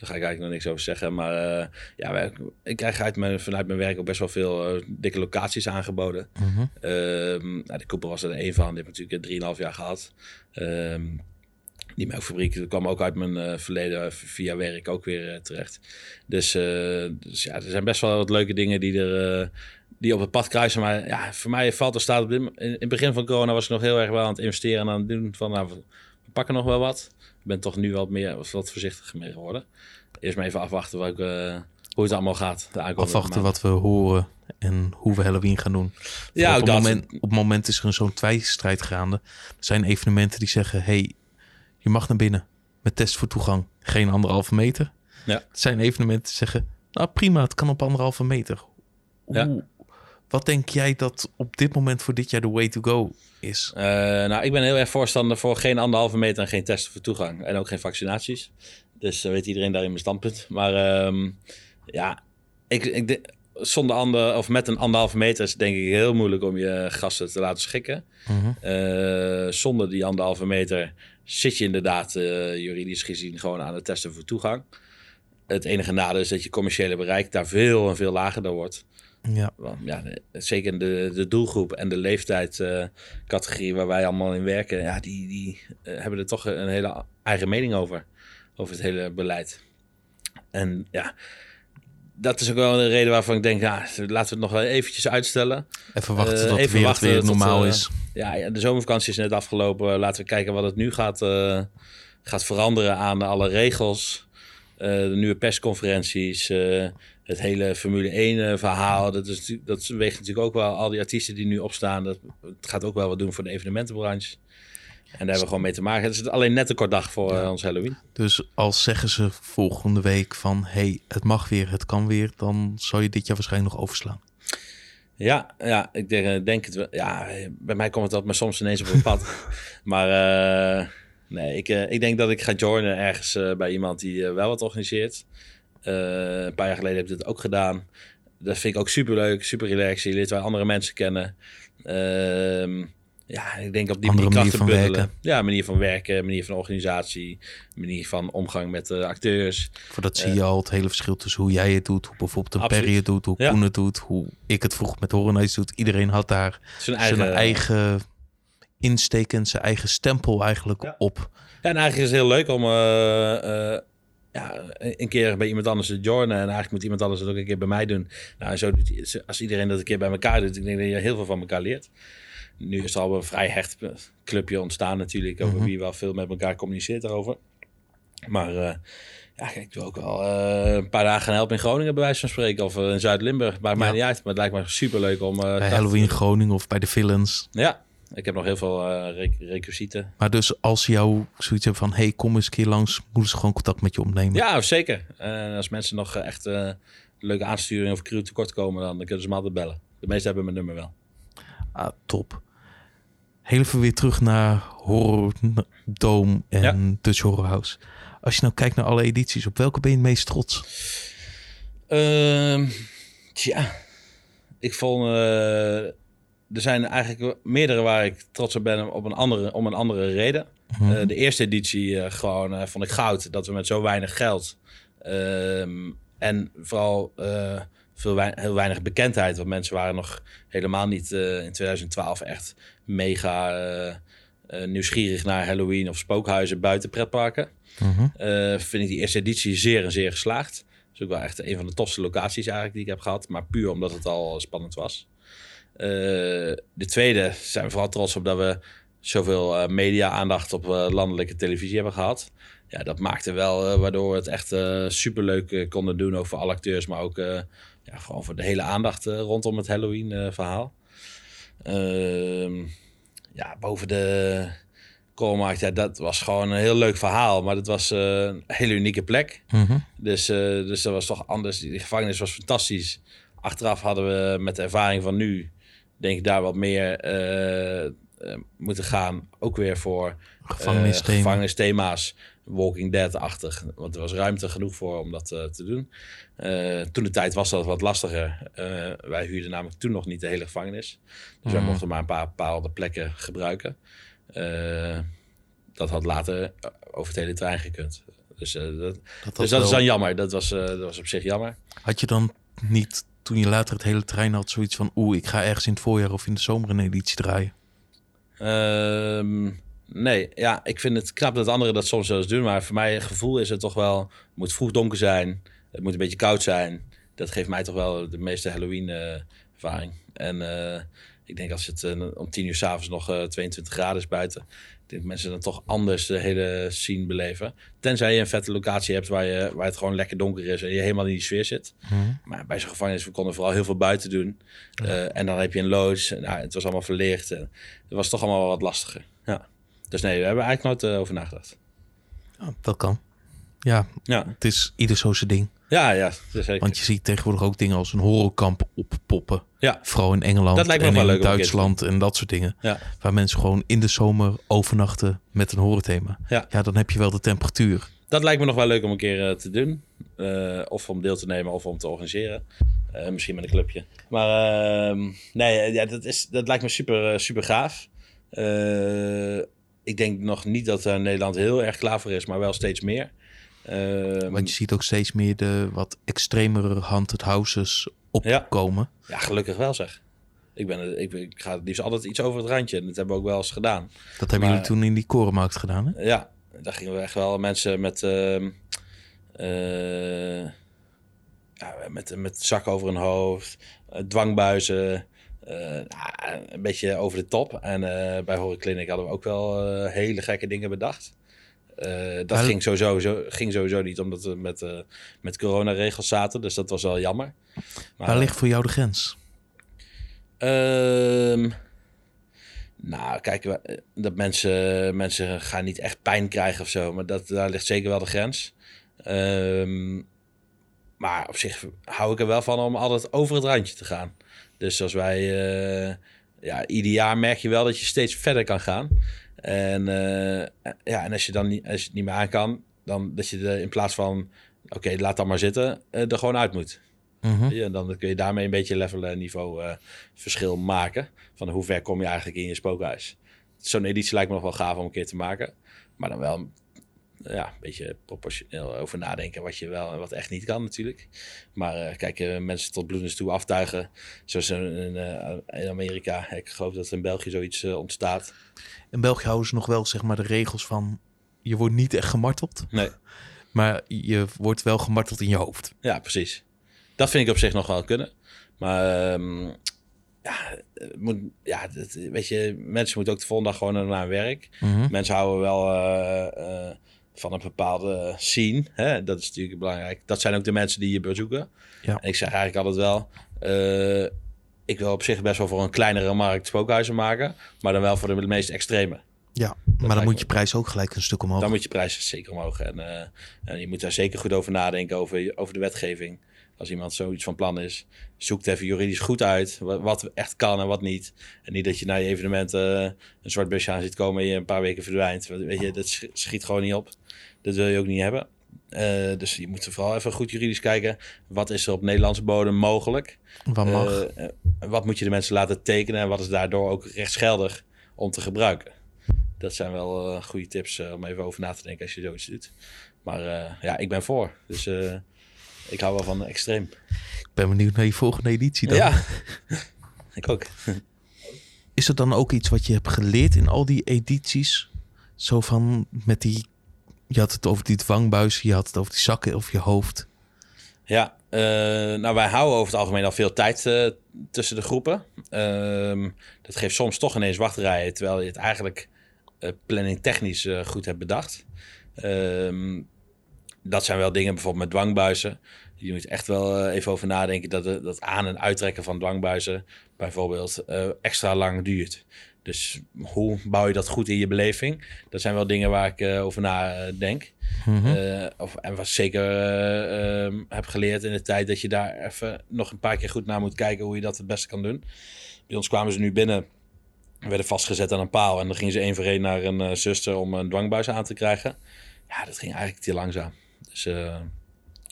Daar ga ik eigenlijk nog niks over zeggen. Maar uh, ja, ik krijg uit mijn, vanuit mijn werk ook best wel veel uh, dikke locaties aangeboden. Mm -hmm. nou, de Cooper was er een van. Die heb natuurlijk 3,5 jaar gehad. Um, die melkfabriek dat kwam ook uit mijn uh, verleden via werk ook weer terecht. Dus, dus, ja, er zijn best wel wat leuke dingen die er die op het pad kruisen. Maar ja, voor mij valt er staat op dit, in, het begin van corona was ik nog heel erg wel aan het investeren en aan het doen van nou, pakken nog wel wat. Ik ben toch nu wat meer wat voorzichtiger mee geworden. Eerst maar even afwachten wat ik, uh, hoe het allemaal gaat. Afwachten wat we horen en hoe we Halloween gaan doen. Ja, op, het moment, op het moment is er zo'n tweestrijd gaande. Er zijn evenementen die zeggen: hey, je mag naar binnen met test voor toegang, geen anderhalve meter. Ja. Er zijn evenementen die zeggen: nou prima, het kan op anderhalve meter. Ja. Wat denk jij dat op dit moment voor dit jaar de way to go is? Uh, nou, ik ben heel erg voorstander voor geen anderhalve meter en geen testen voor toegang. En ook geen vaccinaties. Dus uh, weet iedereen daarin mijn standpunt. Maar um, ja, ik, ik, zonder ander, of met een anderhalve meter is het denk ik heel moeilijk om je gasten te laten schikken. -huh. uh, zonder die anderhalve meter zit je inderdaad juridisch gezien gewoon aan het testen voor toegang. Het enige nadeel is dat je commerciële bereik daar veel en veel lager dan wordt. Ja. ja, zeker de, de doelgroep en de leeftijdscategorie uh, waar wij allemaal in werken, ja, die, die uh, hebben er toch een hele eigen mening over. Over het hele beleid. En ja, dat is ook wel de reden waarvan ik denk, ja, laten we het nog wel eventjes uitstellen. Even wachten uh, tot even weer, wachten weer normaal tot, is. Ja, de zomervakantie is net afgelopen. Laten we kijken wat het nu gaat, gaat veranderen aan alle regels. de nieuwe persconferenties het hele Formule 1 eh, verhaal. Dat, is, dat weegt natuurlijk ook wel al die artiesten die nu opstaan. Dat, het gaat ook wel wat doen voor de evenementenbranche. En daar hebben we gewoon mee te maken. Het is alleen net een kort dag voor eh, ons Halloween. Dus als zeggen ze volgende week van... hey, het mag weer, het kan weer... dan zou je dit jaar waarschijnlijk nog overslaan. Ja, ja ik denk, eh, denk het wel. Ja, bij mij komt het altijd maar soms ineens op een pad. maar uh, nee, ik, ik denk dat ik ga joinen ergens bij iemand die wel wat organiseert. Eh, een paar jaar geleden heb ik dit ook gedaan. Dat vind ik ook super leuk, super relaxed. Je leert wel andere mensen kennen. Ehm, ja, ik denk op die Andere manier van werken. Ja, manier van werken, manier van organisatie, manier van omgang met de acteurs. Voor dat zie je al het hele verschil tussen hoe jij het doet, hoe bijvoorbeeld een Perry het doet, hoe ja. Koen het doet, hoe ik het vroeg met Horenice doet. Iedereen had daar zijn eigen, zijn eigen insteek en zijn eigen stempel eigenlijk op. Ja, en eigenlijk is het heel leuk om uh, uh, ja, een keer bij iemand anders te joinen. En eigenlijk moet iemand anders het ook een keer bij mij doen. Nou, zo doet, als iedereen dat een keer bij elkaar doet, ik denk dat je heel veel van elkaar leert. Nu is er al een vrij hecht clubje ontstaan natuurlijk, over mhm. wie wel veel met elkaar communiceert daarover. Maar uh, ja, ik doe ook wel uh, een paar dagen helpen in Groningen bij wijze van spreken. Of uh, in Zuid-Limburg. Maakt mij niet uit. Maar het lijkt me super leuk om... bij Halloween Groningen of bij de Villains. Ja, ik heb nog heel veel uh, requisieten. Maar dus als jou zoiets hebt van... hey, kom eens een keer langs... moeten ze gewoon contact met je opnemen? Ja, zeker. Uh, als mensen nog eh, echt uh, leuke aansturing of crew tekort komen... dan kunnen ze me altijd bellen. De meesten hebben mijn nummer wel. Ah, top. Heel even weer terug naar Horror Dome en ja. Dutch Horror House. Als je nou kijkt naar alle edities... op welke ben je het meest trots? Uh, tja, ik vond er zijn eigenlijk meerdere waar ik trots op ben op een andere, om een andere reden. Mhm. Eh, de eerste editie uh, gewoon uh, vond ik goud. Dat we met zo weinig geld ehm, en vooral veel heel weinig bekendheid. Want mensen waren nog helemaal niet in 2012 echt mega nieuwsgierig naar Halloween of spookhuizen buiten pretparken. Mm vind ik die eerste editie zeer en zeer geslaagd. Dat is ook wel echt een van de tofste locaties eigenlijk die ik heb gehad. Maar puur omdat het al spannend was. Eh, de tweede zijn we vooral trots op dat we zoveel uh, media-aandacht op uh, landelijke televisie hebben gehad. Ja, dat maakte wel waardoor we het echt superleuk konden doen. Ook voor alle acteurs, maar ook ja, gewoon voor de hele aandacht rondom het Halloween-verhaal. Ehm, ja, boven de Koolmarkt, ja, dat was gewoon een heel leuk verhaal. Maar dat was een hele unieke plek. Mhm. dus, dus dat was toch anders. Die gevangenis was fantastisch. Achteraf hadden we met de ervaring van nu denk ik daar wat meer uh, moeten gaan. Ook weer voor gevangenisthema. gevangenisthema's. Walking Dead-achtig. Want er was ruimte genoeg voor om dat te doen. toen de tijd was dat wat lastiger. wij huurden namelijk toen nog niet de hele gevangenis. Dus wij mhm. mochten maar een paar bepaalde plekken gebruiken. dat had later over het hele trein gekund. Dus, eh, dat, Dat dus dat is dan jammer. Dat was, eh, dat was op zich jammer. Had je dan niet, toen je later het hele trein had, zoiets van... oeh, ik ga ergens in het voorjaar of in de zomer een editie draaien? Ehm, nee, ja, ik vind het knap dat anderen dat soms eens doen. Maar voor mij gevoel is het toch wel... Het moet vroeg donker zijn. Het moet een beetje koud zijn. Dat geeft mij toch wel de meeste Halloween-ervaring. en eh, ik denk als het eh, om tien uur s'avonds nog eh, 22 graden is buiten... Ik denk dat mensen dan toch anders de hele scene beleven. Tenzij je een vette locatie hebt waar, je, waar het gewoon lekker donker is... en je helemaal in die sfeer zit. Maar bij zo'n gevangenis, we konden vooral heel veel buiten doen. Eh, en dan heb je een loods. Nou, het was allemaal verlicht. En het was toch allemaal wel wat lastiger. Ja. Dus nee, we hebben eigenlijk nooit eh, over nagedacht. Ja, dat kan. Ja, Ja, het is ieder zo zijn ding. Ja, ja zeker. Want je ziet tegenwoordig ook dingen als een horrorkamp oppoppen. Ja, Vooral in Engeland Dat lijkt me en wel in leuk Duitsland en dat soort dingen. ja, Waar mensen gewoon in de zomer overnachten met een horrorthema. Ja. ja, dan heb je wel de temperatuur. dat lijkt me nog wel leuk om een keer eh, te doen. Eh, of om deel te nemen of om te organiseren. Eh, misschien met een clubje. Maar ehm, nee, ja, dat, is, dat lijkt me super, super gaaf. Ik denk nog niet dat Nederland heel erg klaar voor is, maar wel steeds meer. Ehm, Want je ziet ook steeds meer de wat extremere haunted houses opkomen. Ja, gelukkig wel zeg. Ik, ben, ik, ik ga het liefst altijd iets over het randje. En dat hebben we ook wel eens gedaan. Dat hebben Maar- jullie toen in die korenmarkt gedaan, hè? Ja, daar gingen we echt wel mensen met, eh, ja, met, met zak over hun hoofd, eh, dwangbuizen. eh, nou, een beetje over de top. En eh, bij Horror Clinic hadden we ook wel hele gekke dingen bedacht. Eh, dat ging, sowieso, zo, ging sowieso niet, omdat we met, eh met coronaregels zaten. Dus dat was wel jammer. Maar, Waar ligt voor jou de grens? Ehm, nou, kijk, eh, dat mensen, mensen gaan niet echt pijn krijgen of zo. Maar dat, daar ligt zeker wel de grens. Ehm, maar op zich hou ik er wel van om altijd over het randje te gaan. Dus als wij... ja, ieder jaar merk je wel dat je steeds verder kan gaan. En, eh, ja, en als je dan niet, als je het niet meer aan kan... dan dat je er in plaats van... oké, laat dan maar zitten, eh, er gewoon uit moet. Mhm. Ja, dan kun je daarmee een beetje level eh, niveau verschil maken. Van hoe ver kom je eigenlijk in je spookhuis. Zo'n editie lijkt me nog wel gaaf om een keer te maken. Maar dan wel ja, een beetje proportioneel over nadenken wat je wel en wat echt niet kan natuurlijk. Maar eh, kijk, eh, mensen tot bloedens toe aftuigen. Zoals in, in, eh, in Amerika. Ik geloof dat in België zoiets ontstaat. In België houden ze nog wel zeg maar de regels van... je wordt niet echt gemarteld, Nee, maar je wordt wel gemarteld in je hoofd. ja, precies. Dat vind ik op zich nog wel kunnen. Maar ehm, ja, moet, ja dat, weet je, mensen moeten ook de volgende dag gewoon naar hun werk. Mhm. Mensen houden wel van een bepaalde scene. Hè? Dat is natuurlijk belangrijk. Dat zijn ook de mensen die je bezoeken. Ja. En ik zeg eigenlijk altijd wel... eh, ik wil op zich best wel voor een kleinere markt spookhuizen maken. Maar dan wel voor de meest extreme. Ja, maar dan moet me- je prijs ook gelijk een stuk omhoog. Dan moet je prijzen zeker omhoog. En, eh, en je moet daar zeker goed over nadenken, over, over de wetgeving. Als iemand zoiets van plan is, zoek even juridisch goed uit. Wat, echt kan en wat niet. En niet dat je na je evenement eh, een zwart busje aan ziet komen en je een paar weken verdwijnt. Weet je, dat sch- schiet gewoon niet op. Dat wil je ook niet hebben. Eh, dus je moet vooral even goed juridisch kijken. Wat is er op Nederlandse bodem mogelijk? Wat mag? Eh, wat moet je de mensen laten tekenen en wat is daardoor ook rechtsgeldig om te gebruiken? Dat zijn wel goede tips om even over na te denken als je zoiets doet. Maar ja, ik ben voor. Dus ik hou wel van extreem. Ik ben benieuwd naar je volgende editie dan. Ja, ik ook. Is er dan ook iets wat je hebt geleerd in al die edities? Zo van met die... Je had het over die dwangbuis, je had het over die zakken of je hoofd. Ja, eh, nou wij houden over het algemeen al veel tijd eh, tussen de groepen. Ehm, dat geeft soms toch ineens wachtrijen, terwijl je het eigenlijk eh planning technisch goed hebt bedacht. Ehm, dat zijn wel dingen bijvoorbeeld met dwangbuizen. Je moet echt wel eh, even over nadenken dat het- dat aan- en uittrekken van dwangbuizen bijvoorbeeld eh, extra lang duurt. Dus hoe bouw je dat goed in je beleving? Dat zijn wel dingen waar ik eh, over na eh, denk. Mhm. Eh, of, en wat ik zeker eh, ehm, heb geleerd in de tijd dat je daar even nog een paar keer goed naar moet kijken hoe je dat het beste kan doen. Bij ons kwamen ze nu binnen, werden vastgezet aan een paal en dan gingen ze één voor één naar een eh, zuster om een dwangbuis aan te krijgen. Ja, dat ging eigenlijk te langzaam. Dus eh,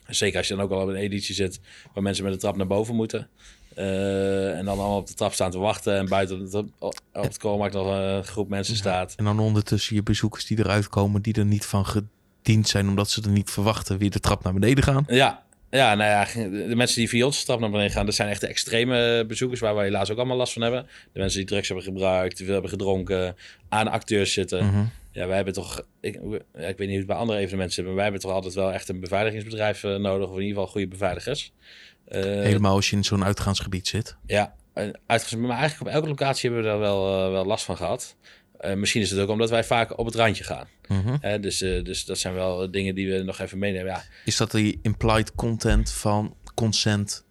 zeker als je dan ook al op een editie zit waar mensen met de trap naar boven moeten. eh, en dan allemaal op de trap staan te wachten en buiten op het, op het koolmarkt nog een groep mensen staat. En dan ondertussen je bezoekers die eruit komen, die er niet van gediend zijn omdat ze er niet verwachten weer de trap naar beneden gaan. Ja, ja, nou ja, de mensen die via onze stap naar beneden gaan, dat zijn echt de extreme bezoekers waar wij helaas ook allemaal last van hebben. De mensen die drugs hebben gebruikt, te veel hebben gedronken, aan acteurs zitten. Mhm. Ja, wij hebben toch, ik, ik weet niet hoe het bij andere evenementen zit, maar wij hebben toch altijd wel echt een beveiligingsbedrijf eh, nodig, of in ieder geval goede beveiligers. Eh, Helemaal als je in zo'n uitgaansgebied zit. Ja, uitgezet, maar eigenlijk op elke locatie hebben we daar wel, eh, wel last van gehad. Eh, misschien is het ook omdat wij vaak op het randje gaan. Mhm. Dus, eh, dus dat zijn wel dingen die we nog even meenemen. Ja, Is dat die implied content van consent?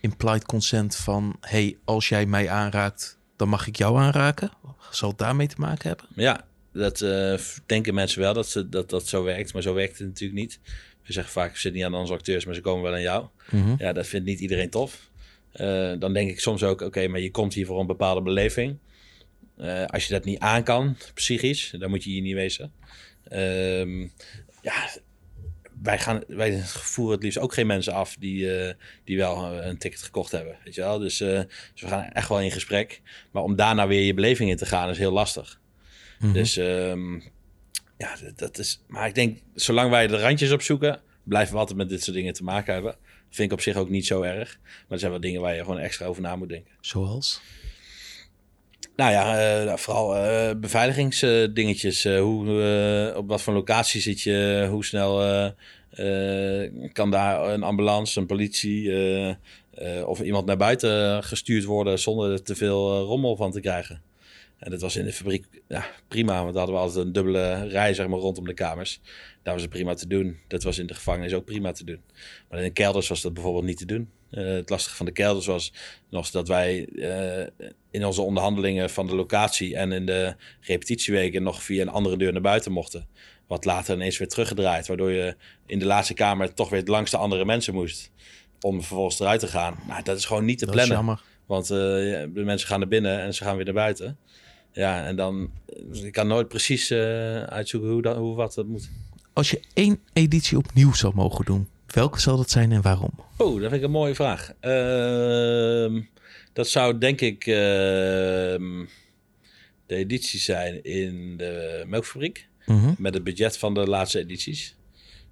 Implied consent van, hey, als jij mij aanraakt, dan mag ik jou aanraken? Zal het daarmee te maken hebben? Ja, dat eh, denken mensen wel dat, ze, dat dat zo werkt, maar zo werkt het natuurlijk niet. We zeggen vaak, we zitten niet aan onze acteurs, maar ze komen wel aan jou. Mhm. Ja, dat vindt niet iedereen tof. Dan denk ik soms ook, oké, maar je komt hier voor een bepaalde beleving. Eh, als je dat niet aan kan, psychisch, dan moet je hier niet wezen. Ehm, ja, wij, gaan, wij voeren het liefst ook geen mensen af die, eh, die wel een ticket gekocht hebben. Weet je wel? Dus, eh, dus we gaan echt wel in gesprek. Maar om daarna weer je beleving in te gaan is heel lastig. Mhm. Dus ehm, ja, dat, dat is. Maar ik denk, zolang wij de randjes opzoeken, blijven we altijd met dit soort dingen te maken hebben. Vind ik op zich ook niet zo erg. Maar er zijn wel dingen waar je gewoon extra over na moet denken. Zoals? Nou ja, eh, nou, vooral eh, beveiligingsdingetjes. Eh, hoe, op wat voor locatie zit je? Hoe snel kan daar een ambulance, een politie of iemand naar buiten gestuurd worden zonder er te veel rommel van te krijgen? En dat was in de fabriek ja, prima, want daar hadden we altijd een dubbele rij zeg maar, rondom de kamers. Daar was het prima te doen. Dat was in de gevangenis ook prima te doen. Maar in de kelders was dat bijvoorbeeld niet te doen. Eh, het lastige van de kelders was nog dat wij eh, in onze onderhandelingen van de locatie en in de repetitieweken nog via een andere deur naar buiten mochten. Wat later ineens weer teruggedraaid, waardoor je in de laatste kamer toch weer langs de andere mensen moest. Om vervolgens eruit te gaan. Nou, dat is gewoon niet te Dat is plannen. jammer. Want eh, ja, de mensen gaan naar binnen en ze gaan weer naar buiten. Ja, en dan... dus ik kan nooit precies uitzoeken hoe, dat, hoe wat dat moet. Als je één editie opnieuw zou mogen doen, welke zal dat zijn en waarom? Oh, dat vind ik een mooie vraag. Ehm, dat zou denk ik ehm, de editie zijn in de melkfabriek. Mhm. Met het budget van de laatste edities.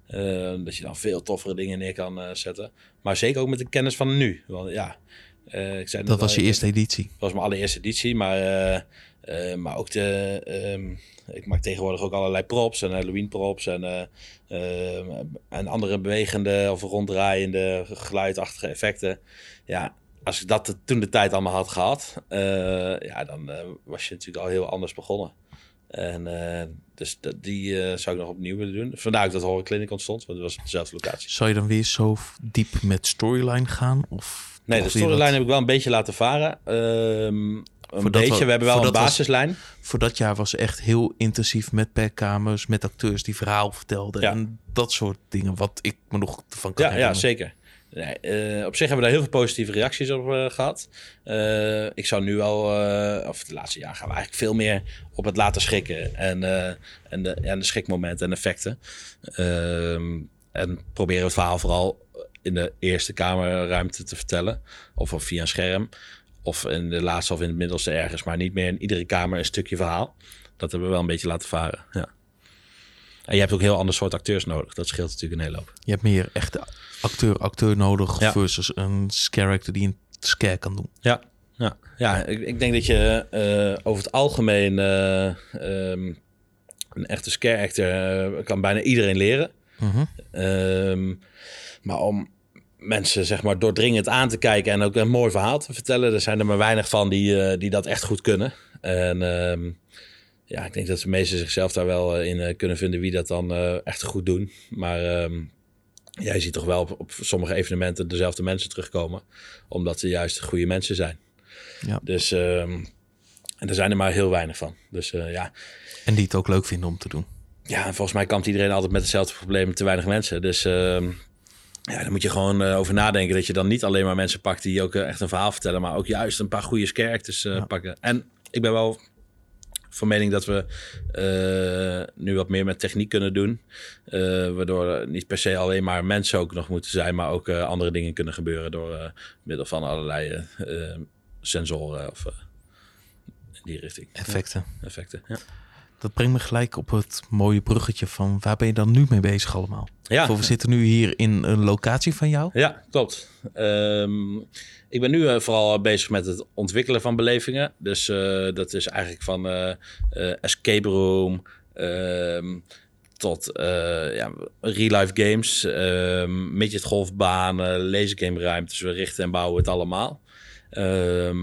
Ehm, dat je dan veel toffere dingen neer kan eh, zetten. Maar zeker ook met de kennis van nu. Want ja, eh, ik zei Dat was je eerste editie. Dat was mijn allereerste editie, maar, eh, maar ook de. ehm, ik maak tegenwoordig ook allerlei props en Halloween props en, eh, ehm, en andere bewegende of ronddraaiende geluidachtige effecten. Ja, als ik dat toen de tijd allemaal had gehad, eh, ja, dan was je natuurlijk al heel anders begonnen. En dus dat, die zou ik nog opnieuw willen doen. Vandaar ook dat Horror Clinic ontstond, want het was op dezelfde locatie. Zou je dan weer zo diep met storyline gaan? Of Nee, de storyline heb ik wel een beetje laten varen. Ehm, een Voordat beetje. we- hebben wel een was- basislijn. Voor dat jaar was echt heel intensief met perkamers, met acteurs die verhaal vertelden. Ja. En dat soort dingen, wat ik me nog van kan Ja, ja herinneren. zeker. Nee, eh, op zich hebben we daar heel veel positieve reacties op eh, gehad. Eh, ik zou nu al, of de laatste jaar gaan we eigenlijk veel meer op het laten schrikken. En, en, de, en de schrikmomenten en effecten. Ehm, en proberen het verhaal vooral in de eerste kamerruimte te vertellen. Of, of via een scherm. Of in de laatste of in het middelste ergens. Maar niet meer in iedere kamer een stukje verhaal. Dat hebben we wel een beetje laten varen. Ja. En je hebt ook een heel ander soort acteurs nodig. Dat scheelt natuurlijk een hele hoop. Je hebt meer echte acteur-acteur nodig Ja. versus een character die een scare kan doen. Ja, ja. ja ik, ik denk dat je eh, over het algemeen eh, ehm, een echte scare actor eh, kan bijna iedereen leren. Mhm. Ehm, maar om mensen zeg maar doordringend aan te kijken en ook een mooi verhaal te vertellen, er zijn er maar weinig van die, eh, die dat echt goed kunnen. En ehm, ja, ik denk dat de meesten zichzelf daar wel eh, in eh, kunnen vinden wie dat dan echt goed doen. Maar ehm, jij ziet toch wel op, op sommige evenementen dezelfde mensen terugkomen, omdat ze juist goede mensen zijn. Ja. Dus ehm, en er zijn er maar heel weinig van. Dus ja, En die het ook leuk vinden om te doen. ja, en volgens mij kampt iedereen altijd met hetzelfde probleem, te weinig mensen. Dus ja, daar moet je gewoon eh, over nadenken dat je dan niet alleen maar mensen pakt die ook eh, echt een verhaal vertellen, maar ook juist een paar goede characters eh, Ja. pakken. En ik ben wel van mening dat we nu wat meer met techniek kunnen doen, waardoor niet per se alleen maar mensen ook nog moeten zijn, maar ook andere dingen kunnen gebeuren door middel van allerlei sensoren of in die richting. Effecten. Ja, effecten. Ja. Dat brengt me gelijk op het mooie bruggetje van waar ben je dan nu mee bezig allemaal? Ja, Of we zitten nu hier in een locatie van jou. ja klopt. Ehm, ik ben nu eh, vooral bezig met het ontwikkelen van belevingen. Dus eh, dat is eigenlijk van eh, escape room ehm, tot ja, real-life games, midget golfbanen, lasergame ruimtes. We richten en bouwen het allemaal. Ehm,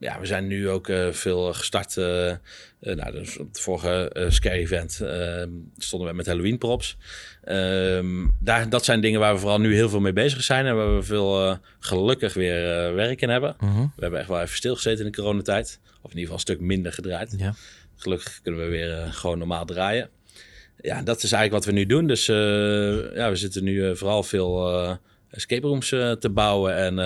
ja, we zijn nu ook eh, veel gestart. eh, nou, dus op het vorige Scare Event ehm, stonden we met Halloween props. Ehm, daar, dat zijn dingen waar we vooral nu heel veel mee bezig zijn. En waar we veel gelukkig weer werk in hebben. Mhm. We hebben echt wel even stilgezeten in de coronatijd. Of in ieder geval een stuk minder gedraaid. Ja. Gelukkig kunnen we weer gewoon normaal draaien. Ja, dat is eigenlijk wat we nu doen. Dus ja, we zitten nu vooral veel escape rooms te bouwen. En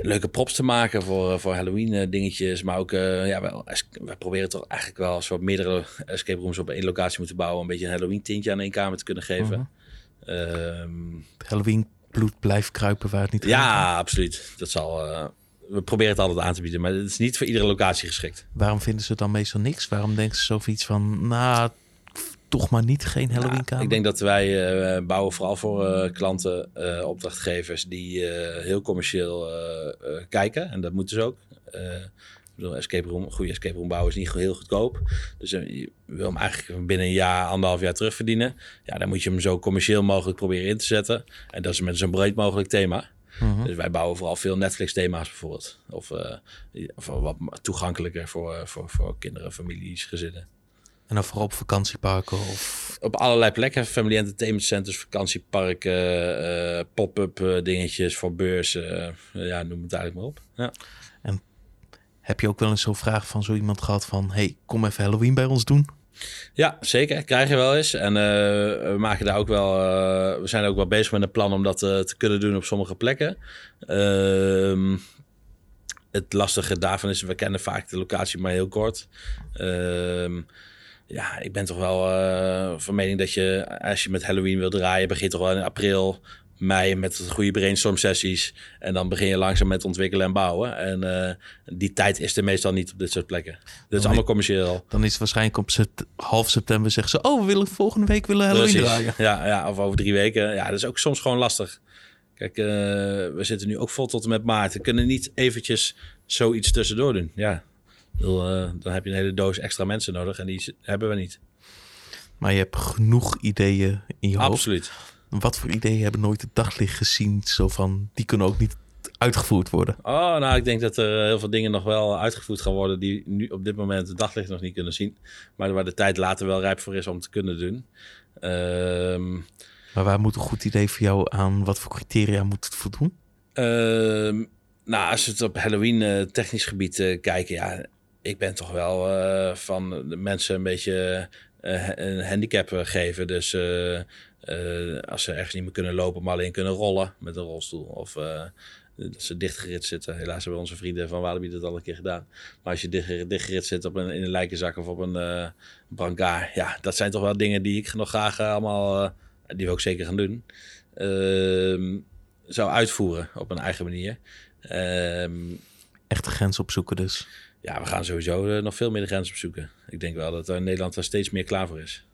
leuke props te maken voor, eh, voor Halloween eh, dingetjes. Maar ook, eh, ja, wel, es- we proberen toch eigenlijk wel... als we meerdere escape rooms op één locatie moeten bouwen... een beetje een Halloween tintje aan één kamer te kunnen geven. Ehm, Halloween bloed blijft kruipen waar het niet ja, gaat. absoluut. Dat zal... we proberen het altijd aan te bieden, maar het is niet voor iedere locatie geschikt. Waarom vinden ze dan meestal niks? Waarom denken ze zoiets van, nou, toch maar niet, geen Halloween Nou, kamer? ik denk dat wij eh, bouwen vooral voor eh, klanten, eh, opdrachtgevers die heel commercieel kijken. En dat moeten ze ook. Ik bedoel, escape room, een goede escape room bouwen is niet heel goedkoop. Dus je wil hem eigenlijk binnen een jaar, anderhalf jaar terugverdienen. Ja, dan moet je hem zo commercieel mogelijk proberen in te zetten. En dat is met zo'n breed mogelijk thema. Mhm. Dus wij bouwen vooral veel Netflix-thema's bijvoorbeeld. Of, of wat toegankelijker voor, voor, voor kinderen, families, gezinnen. En dan vooral op vakantieparken of... Op allerlei plekken. Family entertainment centers, vakantieparken, eh, pop-up eh, dingetjes voor beurzen. eh, ja, noem het eigenlijk maar op. Ja. Heb je ook wel eens zo'n vraag van zo iemand gehad van... hey, kom even Halloween bij ons doen? ja, zeker. Krijg je wel eens. En eh, we maken daar ook wel... eh, we zijn ook wel bezig met een plan om dat te kunnen doen op sommige plekken. Ehm, het lastige daarvan is, we kennen vaak de locatie maar heel kort. Ehm, ja, ik ben toch wel eh, van mening dat je, als je met Halloween wil draaien, begint toch wel in april, mei met goede brainstorm sessies. En dan begin je langzaam met ontwikkelen en bouwen. En eh, die tijd is er meestal niet op dit soort plekken. Dit is allemaal commercieel. Dan is het waarschijnlijk op sept- half september zeggen ze... oh, we willen volgende week willen Halloween Precies. draaien. Ja, ja, of over drie weken. Ja, dat is ook soms gewoon lastig. Kijk, eh, we zitten nu ook vol tot en met maart. We kunnen niet eventjes zoiets tussendoor doen. Ja, bedoel, eh, dan heb je een hele doos extra mensen nodig en die hebben we niet. Maar je hebt genoeg ideeën in je hoofd. Absoluut. Wat voor ideeën hebben nooit het daglicht gezien? Zo van, die kunnen ook niet uitgevoerd worden. Oh, nou, ik denk dat er heel veel dingen nog wel uitgevoerd gaan worden die nu op dit moment het daglicht nog niet kunnen zien. Maar waar de tijd later wel rijp voor is om te kunnen doen. Ehm, Maar waar moet een goed idee voor jou aan? Wat voor criteria moet het voldoen? Ehm, nou, als we het op Halloween eh, technisch gebied eh, kijken, ja, ik ben toch wel eh, van de mensen een beetje eh, een handicap eh, geven. Dus als ze ergens niet meer kunnen lopen, maar alleen kunnen rollen met een rolstoel. Of dat ze dichtgerit zitten. Helaas hebben onze vrienden van Walibi dat al een keer gedaan. Maar als je dicht, dichtgerit zit op een, in een lijkenzak of op een eh brancard, ja, dat zijn toch wel dingen die ik nog graag allemaal, die we ook zeker gaan doen. Ehm, zou uitvoeren op een eigen manier. Ehm, Echte grens opzoeken dus. Ja, we gaan sowieso eh, nog veel meer de grens opzoeken. Ik denk wel dat er in Nederland daar steeds meer klaar voor is.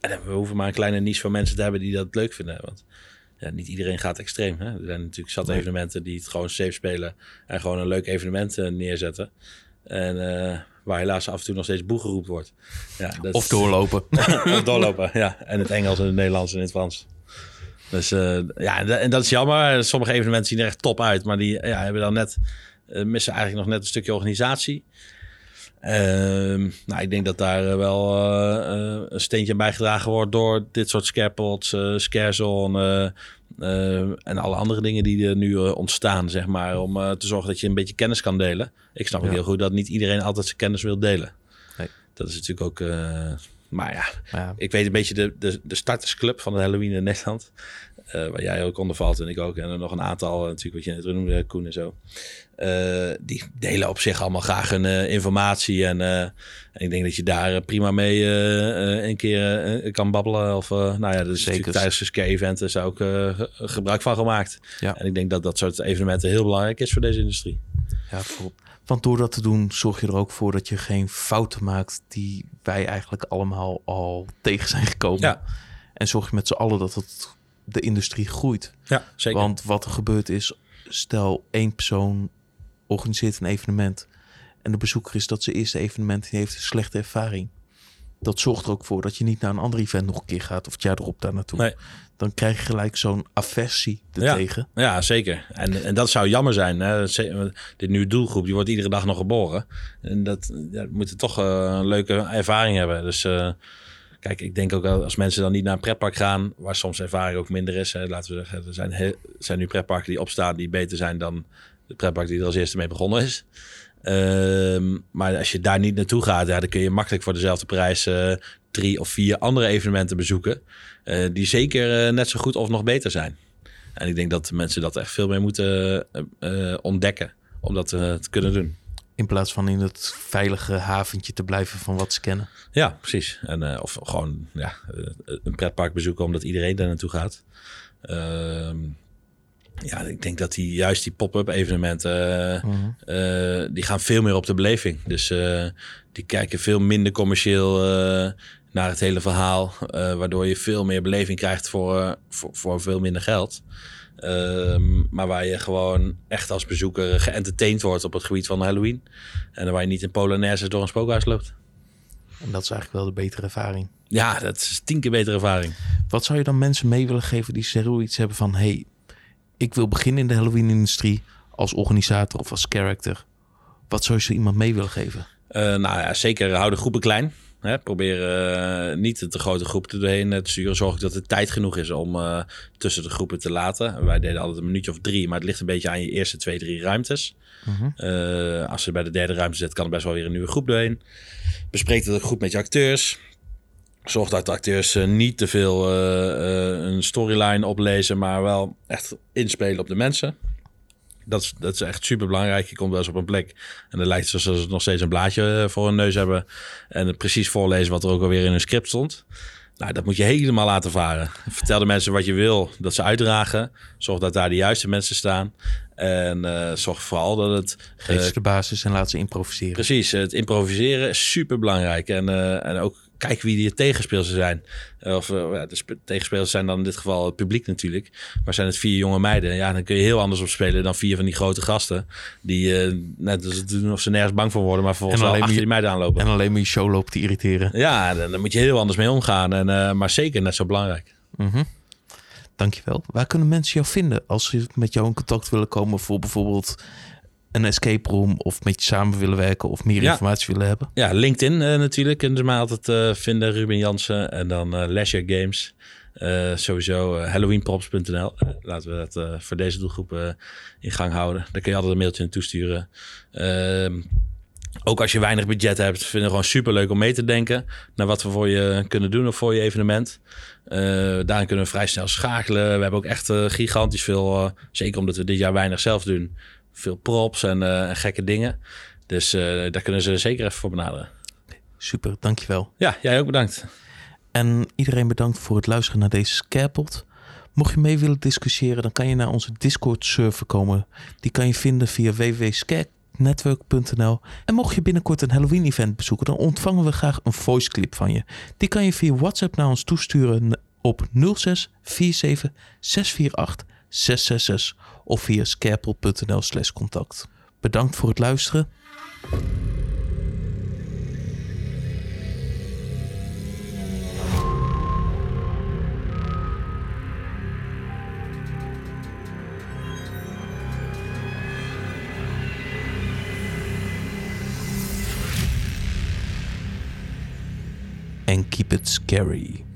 En dan- we hoeven maar een kleine niche van mensen te hebben die dat leuk vinden. Want ja, niet iedereen gaat extreem. Hè? Er zijn natuurlijk zat evenementen die het gewoon safe spelen. En gewoon een leuk evenement eh, neerzetten. En eh, waar helaas af en toe nog steeds boe geroepen wordt. Ja, dat Of doorlopen. of doorlopen, ja. En het Engels en het Nederlands en het Frans. Dus eh, ja, en dat- is jammer. Sommige evenementen zien er echt top uit, maar die ja, hebben dan net, eh, missen eigenlijk nog net een stukje organisatie. Ehm, nou, ik denk dat daar eh, wel eh, eh, een steentje bijgedragen wordt door dit soort scarepods, eh scarezone eh, eh, en alle andere dingen die er nu eh, ontstaan, zeg maar, om eh, te zorgen dat je een beetje kennis kan delen. Ik snap ook heel goed dat niet iedereen altijd zijn kennis wil delen. Nee. Dat is natuurlijk ook, eh, maar ja, ik weet een beetje de, de, de startersclub van de Halloween in Nederland. eh, waar jij ook onder valt en ik ook. En er nog een aantal eh, natuurlijk wat je net noemde, Koen en zo. Eh, die delen op zich allemaal graag hun informatie. En, en ik denk dat je daar prima mee een keer kan babbelen. Of, nou ja, dus Zeker. tijdens de scare-event is daar ook ge- gebruik van gemaakt. Ja. En ik denk dat dat soort evenementen heel belangrijk is voor deze industrie. Ja, klopt. Want door dat te doen zorg je er ook voor dat je geen fouten maakt die wij eigenlijk allemaal al tegen zijn gekomen. Ja. En zorg je met z'n allen dat het, de industrie groeit. Ja, zeker. Want wat er gebeurt is, stel één persoon organiseert een evenement en de bezoeker is dat zijn eerste evenement die heeft een slechte ervaring. Dat zorgt er ook voor dat je niet naar een ander event nog een keer gaat of het jaar erop daar naartoe. Nee. Dan krijg je gelijk zo'n aversie ertegen. Ja, zeker. En, en dat zou jammer zijn. Hè? Dit nieuwe doelgroep, die wordt iedere dag nog geboren. En dat ja, moeten toch eh, een leuke ervaring hebben. Dus eh, kijk, ik denk ook wel als mensen dan niet naar een pretpark gaan, waar soms ervaring ook minder is. Hè, laten we zeggen, er zijn, heel, er zijn nu pretparken die opstaan die beter zijn dan de pretpark die er als eerste mee begonnen is. Ehm, maar als je daar niet naartoe gaat, ja, dan kun je makkelijk voor dezelfde prijs eh, drie of vier andere evenementen bezoeken. eh, die zeker eh, net zo goed of nog beter zijn. En ik denk dat mensen dat echt veel meer moeten ontdekken om dat te kunnen doen. In plaats van in het veilige haventje te blijven van wat ze kennen. Ja, precies. En, of gewoon ja, een pretpark bezoeken omdat iedereen daar naartoe gaat. Ehm, ja, ik denk dat die, juist die pop-up evenementen, eh, Mhm. eh, die gaan veel meer op de beleving. Dus eh, die kijken veel minder commercieel naar het hele verhaal. waardoor je veel meer beleving krijgt voor, voor, voor veel minder geld. Ehm, maar waar je gewoon echt als bezoeker geëntertained wordt op het gebied van Halloween. En waar je niet in Polonaise door een spookhuis loopt. En dat is eigenlijk wel de betere ervaring. Ja, dat is tien keer betere ervaring. Wat zou je dan mensen mee willen geven die zoiets hebben van... hey, ik wil beginnen in de Halloween-industrie als organisator of als character. Wat zou je zo iemand mee willen geven? Eh, nou ja, zeker hou de groepen klein. Hè, probeer eh, niet de te grote groepen doorheen eh, te sturen. Zorg dat er tijd genoeg is om tussen de groepen te laten. Wij deden altijd een minuutje of drie, maar het ligt een beetje aan je eerste twee, drie ruimtes. Mhm. Als je bij de derde ruimte zit, kan er best wel weer een nieuwe groep doorheen. Bespreek het goed met je acteurs. Zorg dat de acteurs eh, niet te veel eh, eh, een storyline oplezen, maar wel echt inspelen op de mensen. Dat is, dat is echt super belangrijk. Je komt wel eens op een plek en dan lijkt het alsof ze nog steeds een blaadje voor hun neus hebben. En het precies voorlezen wat er ook alweer in hun script stond. Nou, dat moet je helemaal laten varen. Vertel de mensen wat je wil dat ze uitdragen. Zorg dat daar de juiste mensen staan. En zorg vooral dat het Geef ze de basis en laat ze improviseren. Precies, het improviseren is super belangrijk. En, en ook kijken wie je tegenspelers zijn. Of eh, ja, de sp- tegenspelers zijn dan in dit geval het publiek natuurlijk. Maar zijn het vier jonge meiden, ja, dan kun je heel anders op spelen dan vier van die grote gasten. Die eh, net als doen of ze nergens bang voor worden, maar vervolgens alleen achter die meiden aanlopen. En alleen maar je show loopt te irriteren. Ja, dan, dan moet je heel anders mee omgaan. En, eh, maar zeker net zo belangrijk. Mhm. Dankjewel. Waar kunnen mensen jou vinden als ze met jou in contact willen komen voor bijvoorbeeld een escape room of met je samen willen werken of meer Ja. informatie willen hebben? Ja, LinkedIn eh, natuurlijk kunnen ze mij altijd eh, vinden. Ruben Jansen en dan Leisure Games. Sowieso halloweenprops.nl. Laten we dat voor deze doelgroep in gang houden. Daar kun je altijd een mailtje naartoe sturen. Ehm, ook als je weinig budget hebt, vinden we gewoon super leuk om mee te denken naar wat we voor je kunnen doen of voor je evenement. Eh, daarin kunnen we vrij snel schakelen. We hebben ook echt gigantisch veel, zeker omdat we dit jaar weinig zelf doen, veel props en, eh, en gekke dingen. Dus eh, daar kunnen ze zeker even voor benaderen. Super, dankjewel. Ja, jij ook bedankt. En iedereen bedankt voor het luisteren naar deze Scarepot. Mocht je mee willen discussiëren, dan kan je naar onze Discord-server komen. Die kan je vinden via www.scarenetwork.nl. En mocht je binnenkort een Halloween-event bezoeken, dan ontvangen we graag een voice clip van je. Die kan je via WhatsApp naar ons toesturen op 06 47 648 666 of via scarepot.nl slash contact. Bedankt voor het luisteren. And keep it scary.